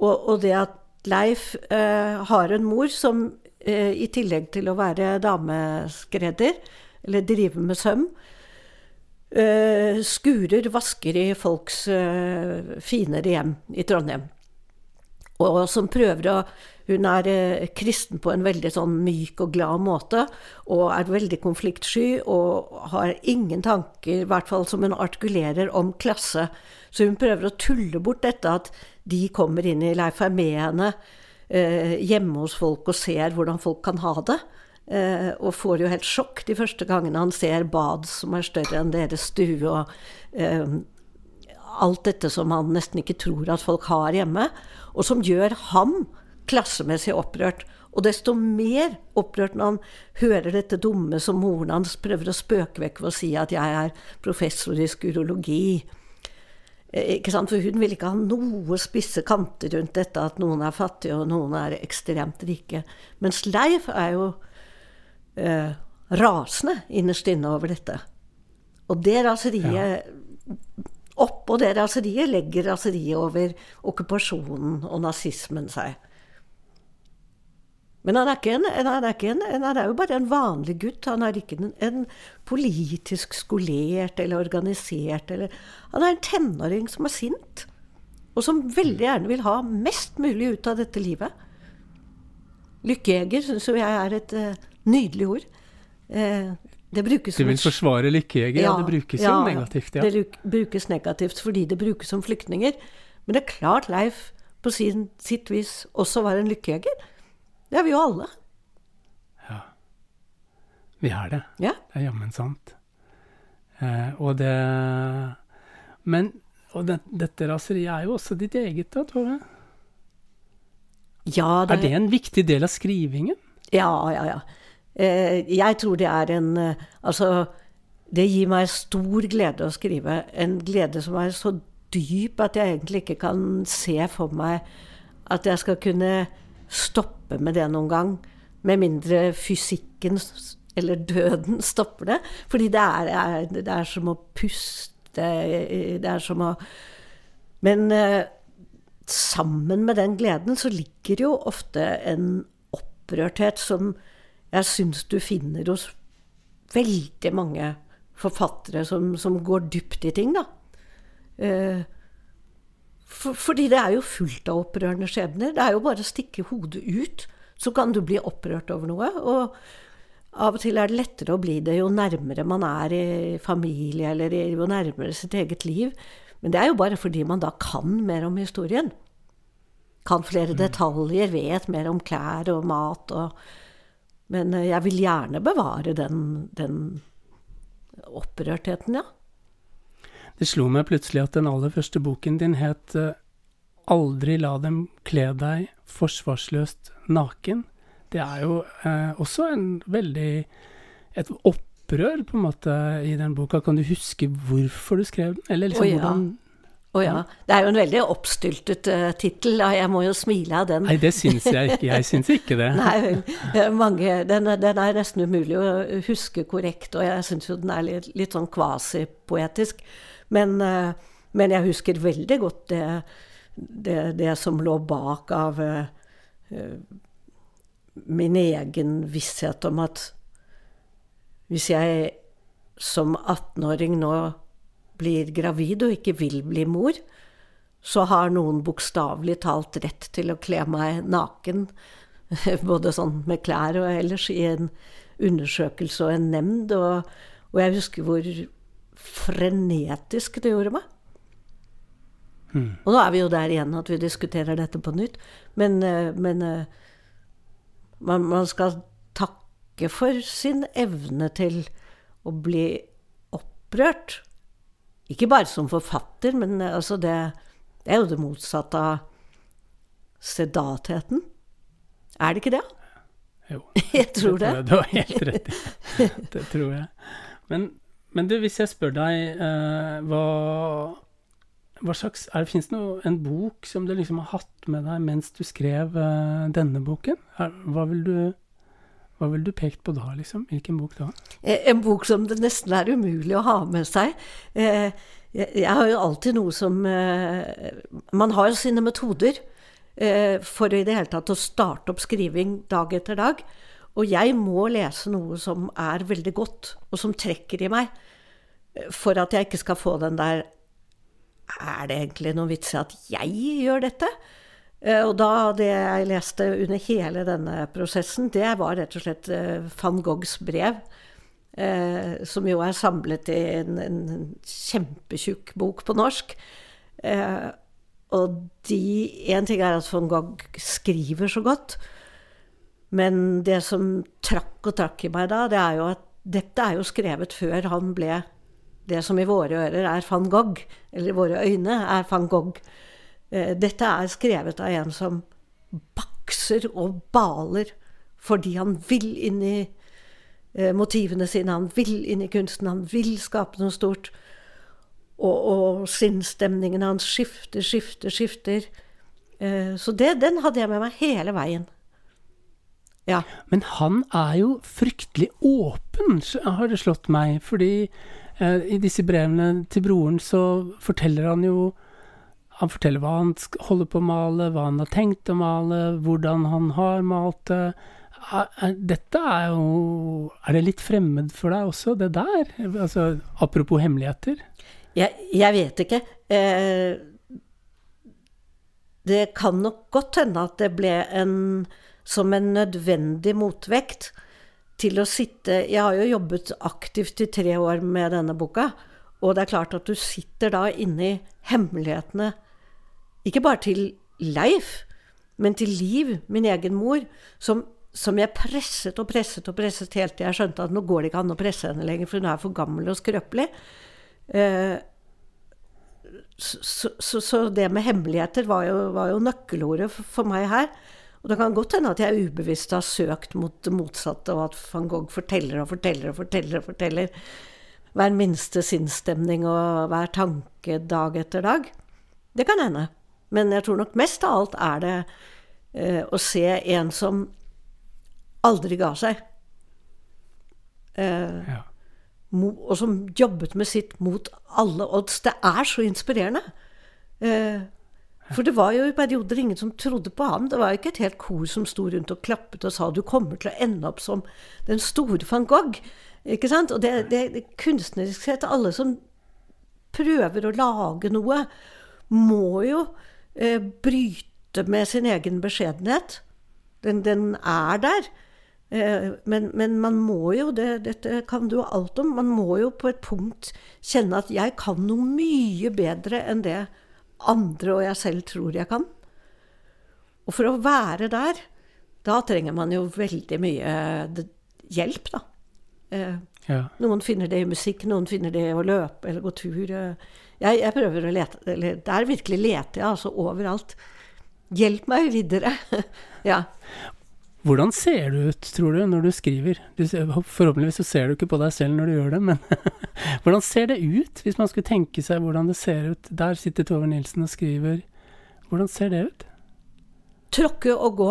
Og, og det at Leif eh, har en mor som eh, i tillegg til å være dameskredder, eller drive med søm, eh, skurer, vasker i folks eh, finere hjem i Trondheim. Og som prøver å Hun er eh, kristen på en veldig sånn myk og glad måte, og er veldig konfliktsky og har ingen tanker, i hvert fall som hun artikulerer, om klasse. Så hun prøver å tulle bort dette at de kommer inn i Leif med henne eh, hjemme hos folk og ser hvordan folk kan ha det. Eh, og får jo helt sjokk de første gangene han ser bad som er større enn deres stue. og Alt dette som han nesten ikke tror at folk har hjemme. Og som gjør ham klassemessig opprørt. Og desto mer opprørt når han hører dette dumme som moren hans prøver å spøke vekk ved å si at jeg er professor i skurologi. Eh, Ikke sant? For hun vil ikke ha noe spisse kanter rundt dette at noen er fattige og noen er ekstremt rike. Mens Leif er jo eh, rasende innerst inne over dette. Og det raseriet Oppå det raseriet legger raseriet over okkupasjonen og nazismen seg. Men han er, en, han, er en, han er jo bare en vanlig gutt. Han er ikke en, politisk skolert eller organisert. Eller, han er en tenåring som er sint, og som veldig gjerne vil ha mest mulig ut av dette livet. Lykkejeger syns jo jeg er et uh, nydelig ord. Uh, det brukes Du vil forsvare lykkejeger? Ja, det brukes jo negativt. Ja, det brukes negativt fordi det brukes som flyktninger. Men det er klart Leif på sin, sitt vis også var en lykkejeger. Det er vi jo alle. Ja. Vi er det. Ja. Det er jammen sant. Eh, og det Men og det, dette raseriet er jo også ditt eget, da, Tove? Ja, det, er det en viktig del av skrivingen? Ja, ja, ja. Eh, jeg tror det er en eh, Altså, det gir meg stor glede å skrive. En glede som er så dyp at jeg egentlig ikke kan se for meg at jeg skal kunne stoppe med det noen gang. Med mindre fysikken eller døden stopper det. Fordi det er, det er som å puste. Det er som å Men eh, sammen med den gleden så ligger jo ofte en opprørthet som jeg syns du finner hos veldig mange forfattere som, som går dypt i ting, da. Eh, for, fordi det er jo fullt av opprørende skjebner. Det er jo bare å stikke hodet ut, så kan du bli opprørt over noe. Og av og til er det lettere å bli det jo nærmere man er i familie, eller jo nærmere sitt eget liv. Men det er jo bare fordi man da kan mer om historien. Kan flere mm. detaljer, vet mer om klær og mat og men eh, jeg vil gjerne bevare den, den opprørtheten, ja. Det slo meg plutselig at den aller første boken din het eh, 'Aldri la dem kle deg forsvarsløst naken'. Det er jo eh, også en veldig et opprør, på en måte, i den boka. Kan du huske hvorfor du skrev den? Eller liksom oh, ja. hvordan å oh, ja. Det er jo en veldig oppstyltet uh, tittel, og jeg må jo smile av den. Nei, det syns jeg ikke. Jeg syns ikke det. Nei vel. Mange, den, den, er nesten umulig å huske korrekt, og jeg syns jo den er litt, litt sånn kvasipoetisk. Men, uh, men, jeg husker veldig godt det, det, det som lå bak av uh, min egen visshet om at hvis jeg som 18-åring nå blir gravid og ikke vil bli mor, så har noen bokstavelig talt rett til å kle meg naken, både sånn med klær og ellers, i en undersøkelse og en nemnd. Og, og jeg husker hvor frenetisk det gjorde meg. Mm. Og nå er vi jo der igjen at vi diskuterer dette på nytt. Men, eh, men eh, man, man, skal takke for sin evne til å bli opprørt. Ikke bare som forfatter, men eh, altså det, det, er jo det motsatte av sedatheten. Er det ikke det? Jo. jeg tror det. det. Du har helt rett i. Det tror jeg. Men, men du, hvis jeg spør deg uh, hva, hva slags er det, Fins det noe, en bok som du liksom har hatt med deg mens du skrev uh, denne boken? Er, hva vil du hva ville du pekt på da, liksom? Hvilken bok da? Eh, en bok som det nesten er umulig å ha med seg. Eh, jeg har jo alltid noe som eh, Man har jo sine metoder for i det hele tatt å starte opp skriving dag etter dag. Og jeg må lese noe som er veldig godt, og som trekker i meg, for at jeg ikke skal få den der Er det egentlig noen vits i at jeg gjør dette? Eh, og da det jeg leste under hele denne prosessen, det var rett og slett eh, van Goghs brev. Eh, som jo er samlet i en, en kjempetjukk bok på norsk. Eh, og de Én ting er at van Gogh skriver så godt, men det som trakk og trakk i meg da, det er jo at dette er jo skrevet før han ble det som i våre ører er van Gogh, eller i våre øyne er van Gogh. Eh, dette er skrevet av en som bakser og baler fordi han vil inn i eh, motivene sine, han vil inn i kunsten, han vil skape noe stort. og, og sinnsstemningen hans skifter, skifter, skifter. Eh, så det, den hadde jeg med meg hele veien. Ja. Men han er jo fryktelig åpen, har det slått meg. Fordi i disse brevene til broren så forteller han jo Han forteller hva han holder på å male, hva han har tenkt å male, hvordan han har malt det. Dette er jo Er det litt fremmed for deg også, det der? Altså, apropos hemmeligheter? Jeg, jeg vet ikke. Eh, det kan nok godt hende at det ble en som en nødvendig motvekt til å sitte Jeg har jo jobbet aktivt i tre år med denne boka, og det er klart at du sitter da inni hemmelighetene, ikke bare til Leif, men til Liv, min egen mor, som, som jeg presset og presset og presset helt til jeg skjønte at nå går det ikke an å presse henne lenger, for hun er for gammel og skrøpelig. Eh, så, så, så, det med hemmeligheter var jo, var jo nøkkelordet for, for meg her. Og det kan godt hende at jeg ubevisst har søkt mot det motsatte, og at van Gogh forteller og forteller og forteller og forteller hver minste sinnsstemning og hver tanke dag etter dag. Det kan hende. Men jeg tror nok mest av alt er det eh, å se en som aldri ga seg. Eh, ja. Og som jobbet med sitt mot alle odds. Det er så inspirerende. Eh, for det var jo i perioder ingen som trodde på ham. Det var ikke et helt kor som sto rundt og klappet og sa du kommer til å ende opp som den store van Gogh. Ikke sant? Og det, det, det kunstnerisk sett, alle som prøver å lage noe, må jo eh, bryte med sin egen beskjedenhet. Den, den er der. Eh, men, men, man må jo, det, dette kan du alt om, man må jo på et punkt kjenne at jeg kan noe mye bedre enn det andre og jeg selv tror jeg kan. Og for å være der, da trenger man jo veldig mye hjelp, da. Eh, ja. Noen finner det i musikk, noen finner det i å løpe eller gå tur. Eh. Jeg, jeg prøver å lete Der virkelig leter jeg, altså overalt. Hjelp meg videre. ja. Hvordan ser du ut, tror du, når du skriver? Du, forhåpentligvis så ser du ikke på deg selv når du gjør det, men hvordan ser det ut, hvis man skulle tenke seg hvordan det ser ut? Der sitter Tove Nilsen og skriver. Hvordan ser det ut? Tråkke og gå.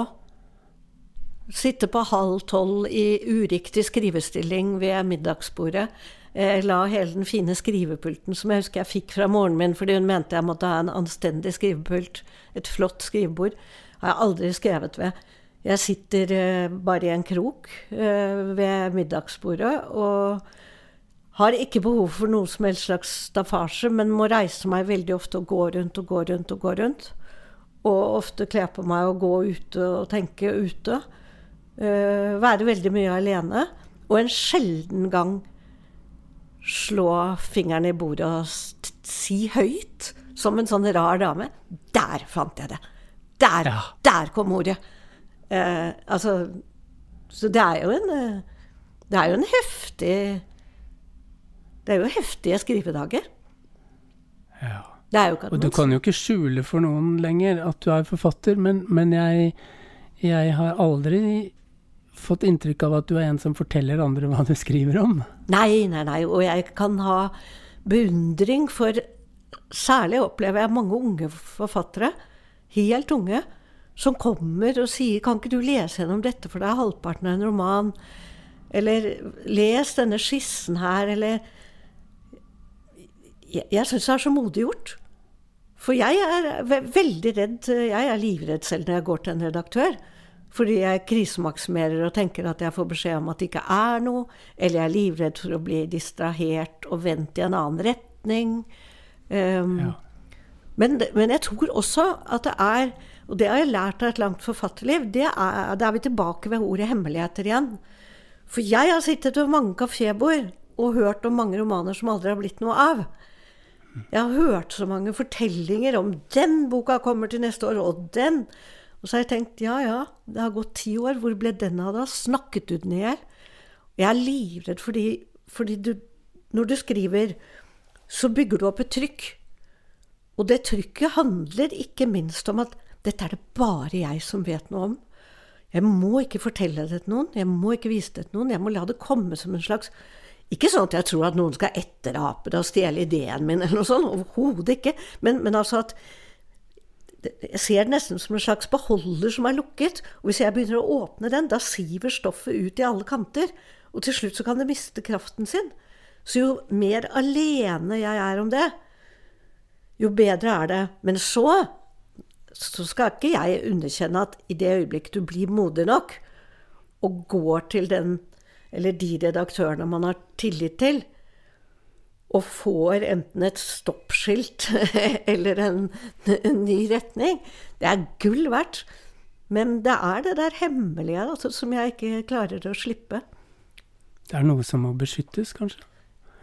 Sitte på halv tolv i uriktig skrivestilling ved middagsbordet. Jeg la hele den fine skrivepulten som jeg husker jeg fikk fra moren min fordi hun mente jeg måtte ha en anstendig skrivepult, et flott skrivebord, har jeg aldri skrevet ved. Jeg sitter eh, bare i en krok eh, ved middagsbordet og har ikke behov for noe som helst slags staffasje, men må reise meg veldig ofte og gå rundt og gå rundt og gå rundt. Og ofte kle på meg og gå ute og tenke ute. Være veldig mye alene. Og en sjelden gang slå fingeren i bordet og si høyt, som en sånn rar dame 'Der fant jeg det! Der, ja. der kom ordet!' Eh, altså Så det er jo en eh, Det er jo en heftig Det er jo heftige skrivedager. Ja. Og du kan jo ikke skjule for noen lenger at du er forfatter, men, men jeg, jeg har aldri fått inntrykk av at du er en som forteller andre hva du skriver om. Nei, nei, nei. Og jeg kan ha beundring for Særlig opplever jeg mange unge forfattere, helt unge, som kommer og sier 'Kan ikke du lese gjennom dette, for det er halvparten av en roman?' Eller 'Les denne skissen her', eller Jeg, jeg syns det er så modig gjort. For jeg er veldig redd Jeg er livredd selv når jeg går til en redaktør. Fordi jeg krisemaksimerer og tenker at jeg får beskjed om at det ikke er noe. Eller jeg er livredd for å bli distrahert og vendt i en annen retning. Um, ja. men, men, jeg tror også at det er og det har jeg lært av et langt forfatterliv. Det er, da er vi tilbake ved ordet hemmeligheter igjen. For jeg har sittet ved mange kafébord og hørt om mange romaner som aldri har blitt noe av. Jeg har hørt så mange fortellinger om 'den boka kommer til neste år', og 'den'. Og så har jeg tenkt ja ja, det har gått ti år, hvor ble den av da? Snakket du den i hjel? Jeg er livredd fordi, fordi du, når du skriver, så bygger du opp et trykk. Og det trykket handler ikke minst om at dette er det bare jeg som vet noe om. Jeg må ikke fortelle det til noen, jeg må ikke vise det til noen. Jeg må la det komme som en slags Ikke sånn at jeg tror at noen skal etterape det og stjele ideen min, eller noe sånt. Overhodet ikke. Men, men, altså at Jeg ser det nesten som en slags beholder som er lukket. Og hvis jeg begynner å åpne den, da siver stoffet ut i alle kanter. Og til slutt så kan det miste kraften sin. Så jo mer alene jeg er om det, jo bedre er det. Men så, så skal ikke jeg underkjenne at i det øyeblikket du blir modig nok og går til den eller de redaktørene man har tillit til, og får enten et stoppskilt eller en, en, ny retning, det er gull verdt. Men det er det der hemmelige altså, som jeg ikke klarer å slippe. Det er noe som må beskyttes, kanskje?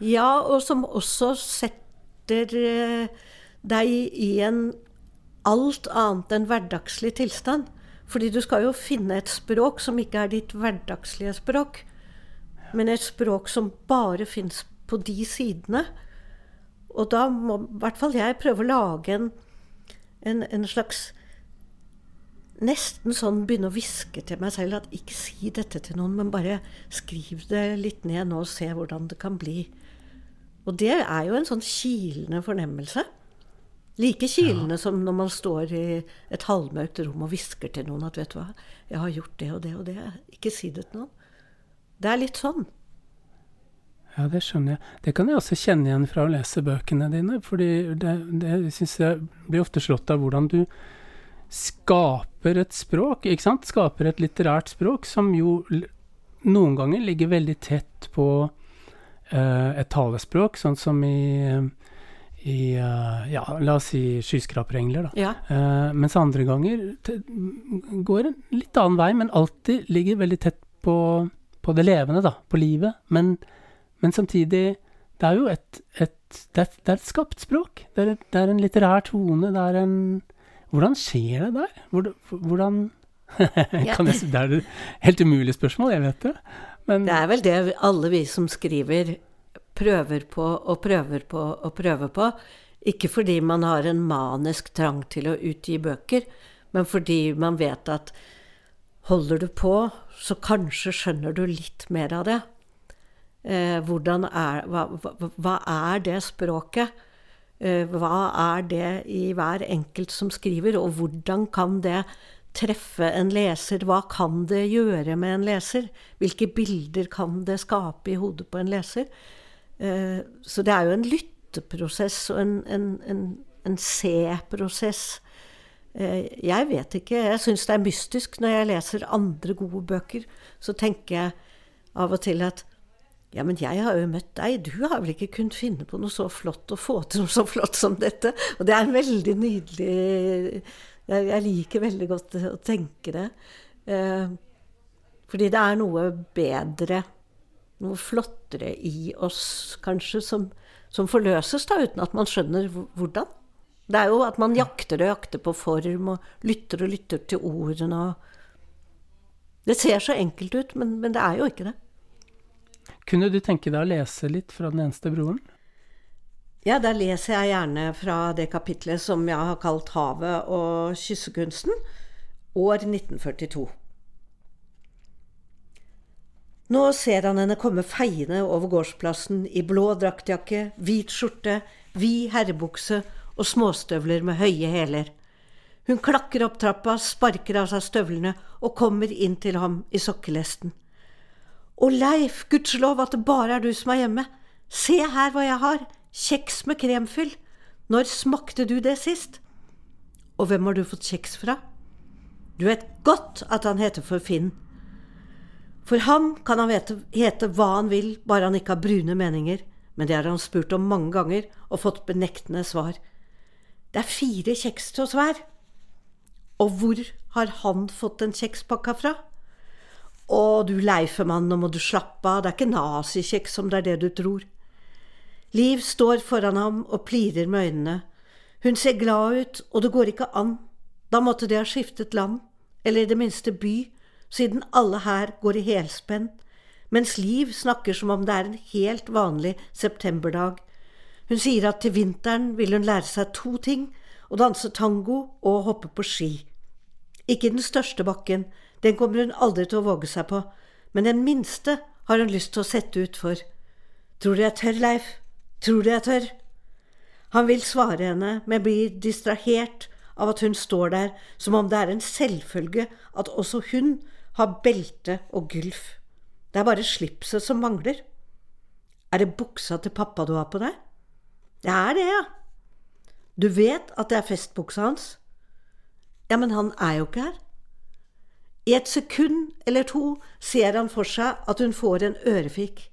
Ja, og som også setter eh, deg i en alt annet enn hverdagslig tilstand. Fordi du skal jo finne et språk som ikke er ditt hverdagslige språk men et språk som bare fins på de sidene. Og da må i hvert fall jeg prøve å lage en, en, en slags Nesten sånn begynne å hviske til meg selv at ikke si dette til noen, men bare skriv det litt ned nå og se hvordan det kan bli. Og det er jo en sånn kilende fornemmelse. Like kilende ja. som når man står i et halvmørkt rom og hvisker til noen at 'vet du hva, jeg har gjort det og det og det'. Ikke si det til noen. Det er litt sånn. Ja, det skjønner jeg. Det kan jeg også kjenne igjen fra å lese bøkene dine. fordi det, det syns jeg blir ofte slått av hvordan du skaper et språk, ikke sant? Skaper et litterært språk som jo noen ganger ligger veldig tett på uh, et talespråk, sånn som i i uh, ja, la oss si skyskraperengler, da. Ja. Uh, mens andre ganger går en litt annen vei, men alltid ligger veldig tett på på det levende, da, på livet. Men, men samtidig Det er jo et, et det, er, det, er, et skapt språk. Det er, det er, en litterær tone. Det er en Hvordan skjer det der? Hvordan kan jeg, Det er et helt umulig spørsmål, jeg vet det. Men, det er vel det alle vi som skriver, prøver på og prøver på og prøver på. Ikke fordi man har en manisk trang til å utgi bøker, men fordi man vet at holder du på, så kanskje skjønner du litt mer av det. Eh, er, hva, hva, hva, er det språket? Eh, hva er det i hver enkelt som skriver, og hvordan kan det treffe en leser? Hva kan det gjøre med en leser? Hvilke bilder kan det skape i hodet på en leser? Eh, så det er jo en lytteprosess og en, en, en, en se-prosess jeg vet ikke. Jeg syns det er mystisk når jeg leser andre gode bøker. Så tenker jeg av og til at ja, men jeg har jo møtt deg. Du har vel ikke kunnet finne på noe så flott og få til noe så flott som dette? Og det er veldig nydelig Jeg, jeg liker veldig godt å tenke det. Eh, fordi det er noe bedre, noe flottere i oss, kanskje, som, som forløses, da, uten at man skjønner hvordan. Det er jo at man jakter og jakter på form, og lytter og lytter til ordene. Det ser så enkelt ut, men, men, det er jo ikke det. Kunne du tenke deg å lese litt fra Den eneste broren? Ja, da leser jeg gjerne fra det kapitlet som jeg har kalt 'Havet og kyssekunsten', år 1942. Nå ser han henne komme feiende over gårdsplassen i blå draktjakke, hvit skjorte, vid herrebukse og småstøvler med høye hæler. Hun klakker opp trappa, sparker av seg støvlene og kommer inn til ham i sokkelesten. Å Leif, gudskjelov at det bare er du som er hjemme. Se her hva jeg har, kjeks med kremfyll. Når smakte du det sist? Og hvem har du fått kjeks fra? Du vet godt at han heter for Finn. For ham kan han vete, hete hva han vil, bare han ikke har brune meninger, men det har han spurt om mange ganger og fått benektende svar. Det er fire kjeks til oss hver. Og hvor har han fått den kjekspakka fra? Å, du leifemann, nå må du slappe av, det er ikke nazikjeks som det er det du tror. Liv står foran ham og plirer med øynene. Hun ser glad ut, og det går ikke an. Da måtte de ha skiftet land, eller i det minste by, siden alle her går i helspenn, mens Liv snakker som om det er en helt vanlig septemberdag hun sier at til vinteren vil hun lære seg to ting – å danse tango og hoppe på ski. Ikke den største bakken, den kommer hun aldri til å våge seg på, men den minste har hun lyst til å sette utfor. Tror du jeg tør, Leif? Tror du jeg tør? Han vil svare henne, men blir distrahert av at hun står der som om det er en selvfølge at også hun har belte og gulf. Det er bare slipset som mangler. Er det buksa til pappa du har på deg? Det er det, ja. Du vet at det er festbuksa hans? Ja, men han er jo ikke her. I et sekund eller to ser han for seg at hun får en ørefik.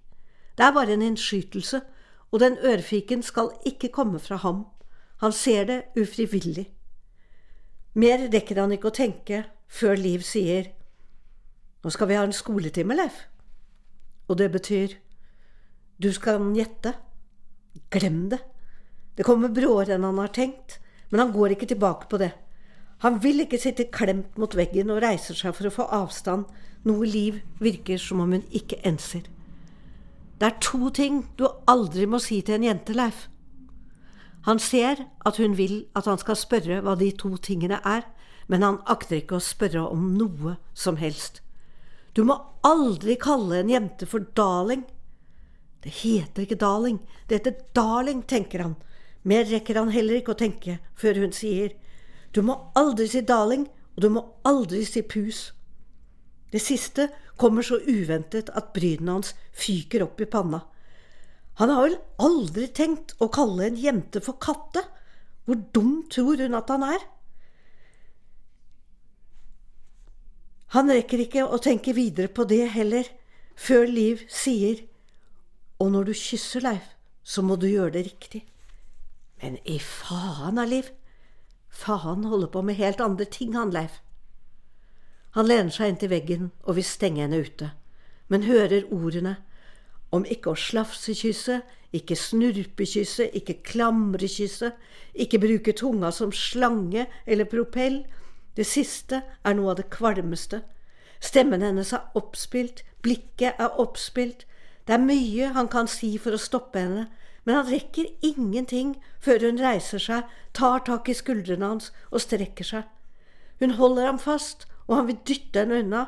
Det er bare en innskytelse, og den ørefiken skal ikke komme fra ham. Han ser det ufrivillig. Mer rekker han ikke å tenke før Liv sier Nå skal vi ha en skoletime, Leif. Og det betyr Du skal gjette. Glem det. Det kommer bråere enn han har tenkt, men han går ikke tilbake på det. Han vil ikke sitte klemt mot veggen og reiser seg for å få avstand, noe Liv virker som om hun ikke enser. Det er to ting du aldri må si til en jente, Leif. Han ser at hun vil at han skal spørre hva de to tingene er, men han akter ikke å spørre om noe som helst. Du må aldri kalle en jente for darling. Det heter ikke darling, det heter darling, tenker han. Mer rekker han heller ikke å tenke før hun sier du må aldri si darling, og du må aldri si pus. Det siste kommer så uventet at brynene hans fyker opp i panna. Han har vel aldri tenkt å kalle en jente for katte? Hvor dum tror hun at han er? Han rekker ikke å tenke videre på det heller, før Liv sier Og når du kysser Leif, så må du gjøre det riktig. Men i faen av Liv! Faen holder på med helt andre ting, han Leif. Han lener seg inntil veggen og vil stenge henne ute, men hører ordene om ikke å slafsekysse, ikke snurpekysse, ikke klamrekysse, ikke bruke tunga som slange eller propell. Det siste er noe av det kvalmeste. Stemmen hennes er oppspilt, blikket er oppspilt. Det er mye han kan si for å stoppe henne, men han rekker ingenting før hun reiser seg, tar tak i skuldrene hans og strekker seg. Hun holder ham fast, og han vil dytte henne unna,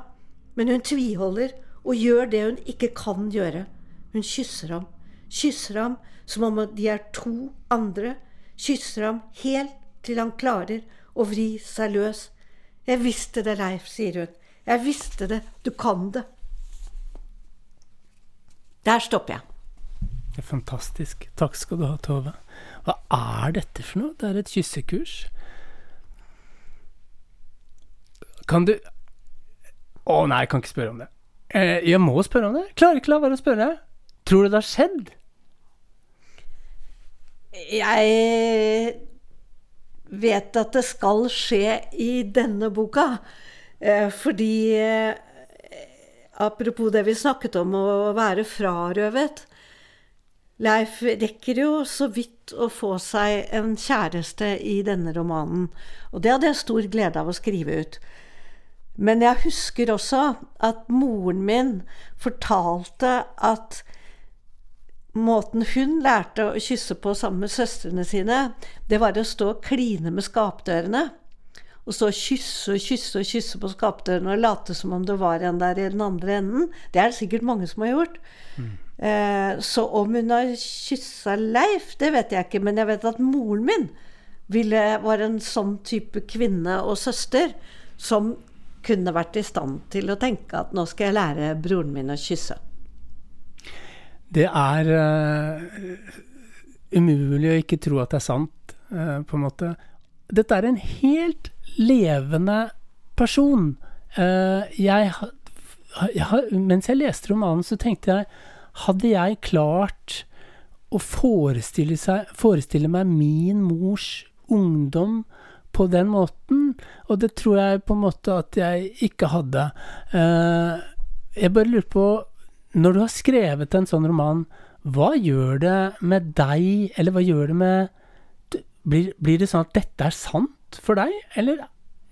men hun tviholder og gjør det hun ikke kan gjøre. Hun kysser ham, kysser ham som om de er to andre, kysser ham helt til han klarer å vri seg løs. Jeg visste det, Leif, sier hun. Jeg visste det. Du kan det. Der stopper jeg. Det er fantastisk. Takk skal du ha, Tove. Hva er dette for noe? Det er et kyssekurs. Kan du Å nei, jeg kan ikke spørre om det. Eh, jeg må spørre om det. Klarer ikke la være å spørre. Tror du det har skjedd? Jeg vet at det skal skje i denne boka. Eh, fordi eh, Apropos det vi snakket om å være frarøvet. Leif rekker jo så vidt å få seg en kjæreste i denne romanen, og det hadde jeg stor glede av å skrive ut. Men jeg husker også at moren min fortalte at måten hun lærte å kysse på sammen med søstrene sine, det var å stå og kline med skapdørene. Og og kysse og kysse og kysse på skapdørene og late som om det var en der i den andre enden. Det er det sikkert mange som har gjort. Mm. Eh, så om hun har kyssa Leif, det vet jeg ikke, men jeg vet at moren min ville, var en sånn type kvinne og søster som kunne vært i stand til å tenke at nå skal jeg lære broren min å kysse. Det er uh, umulig å ikke tro at det er sant, uh, på en måte. Dette er en helt levende person. Uh, jeg, jeg, mens jeg leste romanen, så tenkte jeg Hadde jeg klart å forestille, seg, forestille meg min mors ungdom på den måten, og det tror jeg på en måte at jeg ikke hadde. jeg bare lurer på når du har skrevet en sånn roman, hva gjør det med deg, eller hva gjør det med Blir, blir det sånn at dette er sant for deg, eller,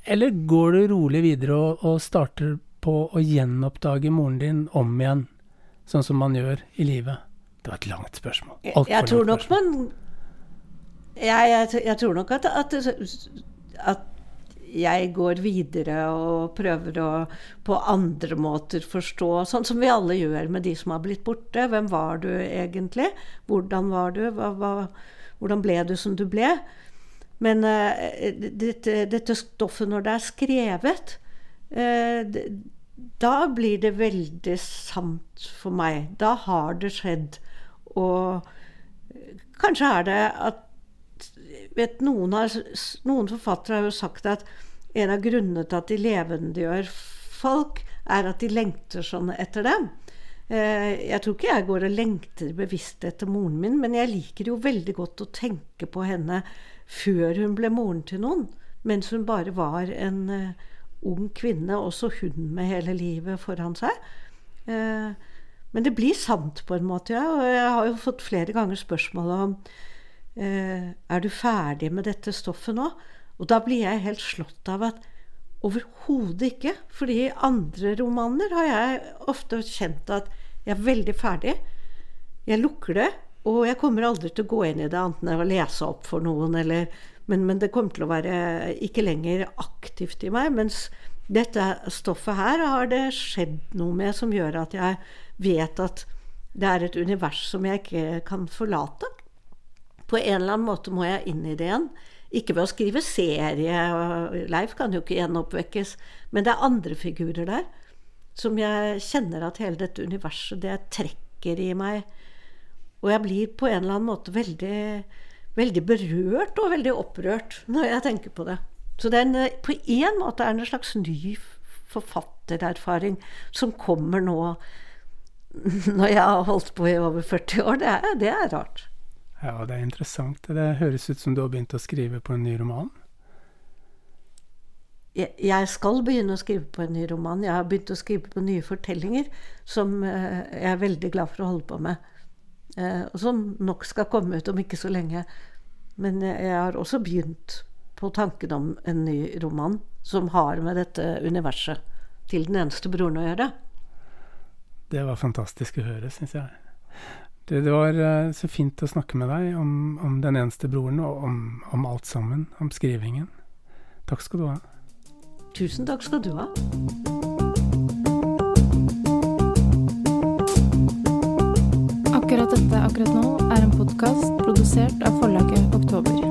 eller går du rolig videre og, og, starter på å gjenoppdage moren din om igjen, sånn som man gjør i livet? Det var et langt spørsmål. Jeg, jeg tror nok man jeg, jeg, jeg, tror nok at, at, at jeg går videre og prøver å på andre måter forstå, sånn som vi alle gjør med de som har blitt borte. Hvem var du egentlig? Hvordan var du? Hva, hva, hvordan ble du som du ble? Men uh, dette, dette, stoffet, når det er skrevet, uh, da blir det veldig sant for meg. Da har det skjedd. Og kanskje er det at vet, noen, har, noen, forfattere har jo sagt at en av grunnene til at de levendegjør folk, er at de lengter sånn etter dem. Eh, jeg tror ikke jeg går og lengter bevisst etter moren min, men jeg liker jo veldig godt å tenke på henne før hun ble moren til noen, mens hun bare var en uh, ung kvinne, også hun med hele livet foran seg. Uh, men det blir sant på en måte, ja. Og jeg har jo fått flere ganger spørsmål om Eh, er du ferdig med dette stoffet nå? Og da blir jeg helt slått av at overhodet ikke. Fordi i andre romaner har jeg ofte kjent at jeg er veldig ferdig. Jeg lukker det, og jeg kommer aldri til å gå inn i det annet enn å lese opp for noen. Eller, men, men, det kommer til å være ikke lenger aktivt i meg. Mens dette stoffet her har det skjedd noe med som gjør at jeg vet at det er et univers som jeg ikke kan forlate på en eller annen måte må jeg inn i det igjen. Ikke ved å skrive serie, og Leif kan jo ikke gjenoppvekkes, men det er andre figurer der som jeg kjenner at hele dette universet, det trekker i meg. Og jeg blir på en eller annen måte veldig, veldig berørt og veldig opprørt når jeg tenker på det. Så det en, på en måte er det en slags ny forfattererfaring som kommer nå når jeg har holdt på i over 40 år. Det er, det er rart. Ja, det er interessant. Det høres ut som du har begynt å skrive på en ny roman? Jeg skal begynne å skrive på en ny roman. Jeg har begynt å skrive på nye fortellinger som eh, jeg er veldig glad for å holde på med. Eh, og som nok skal komme ut om ikke så lenge. Men jeg har også begynt på tanken om en ny roman som har med dette universet til den eneste broren å gjøre. Det var fantastisk å høre, syns jeg. Det, det, var uh, så fint å snakke med deg om, om Den eneste broren, og om, om, alt sammen. Om skrivingen. Takk skal du ha. Tusen takk skal du ha. Akkurat dette akkurat nå er en podkast produsert av forlaget Oktober.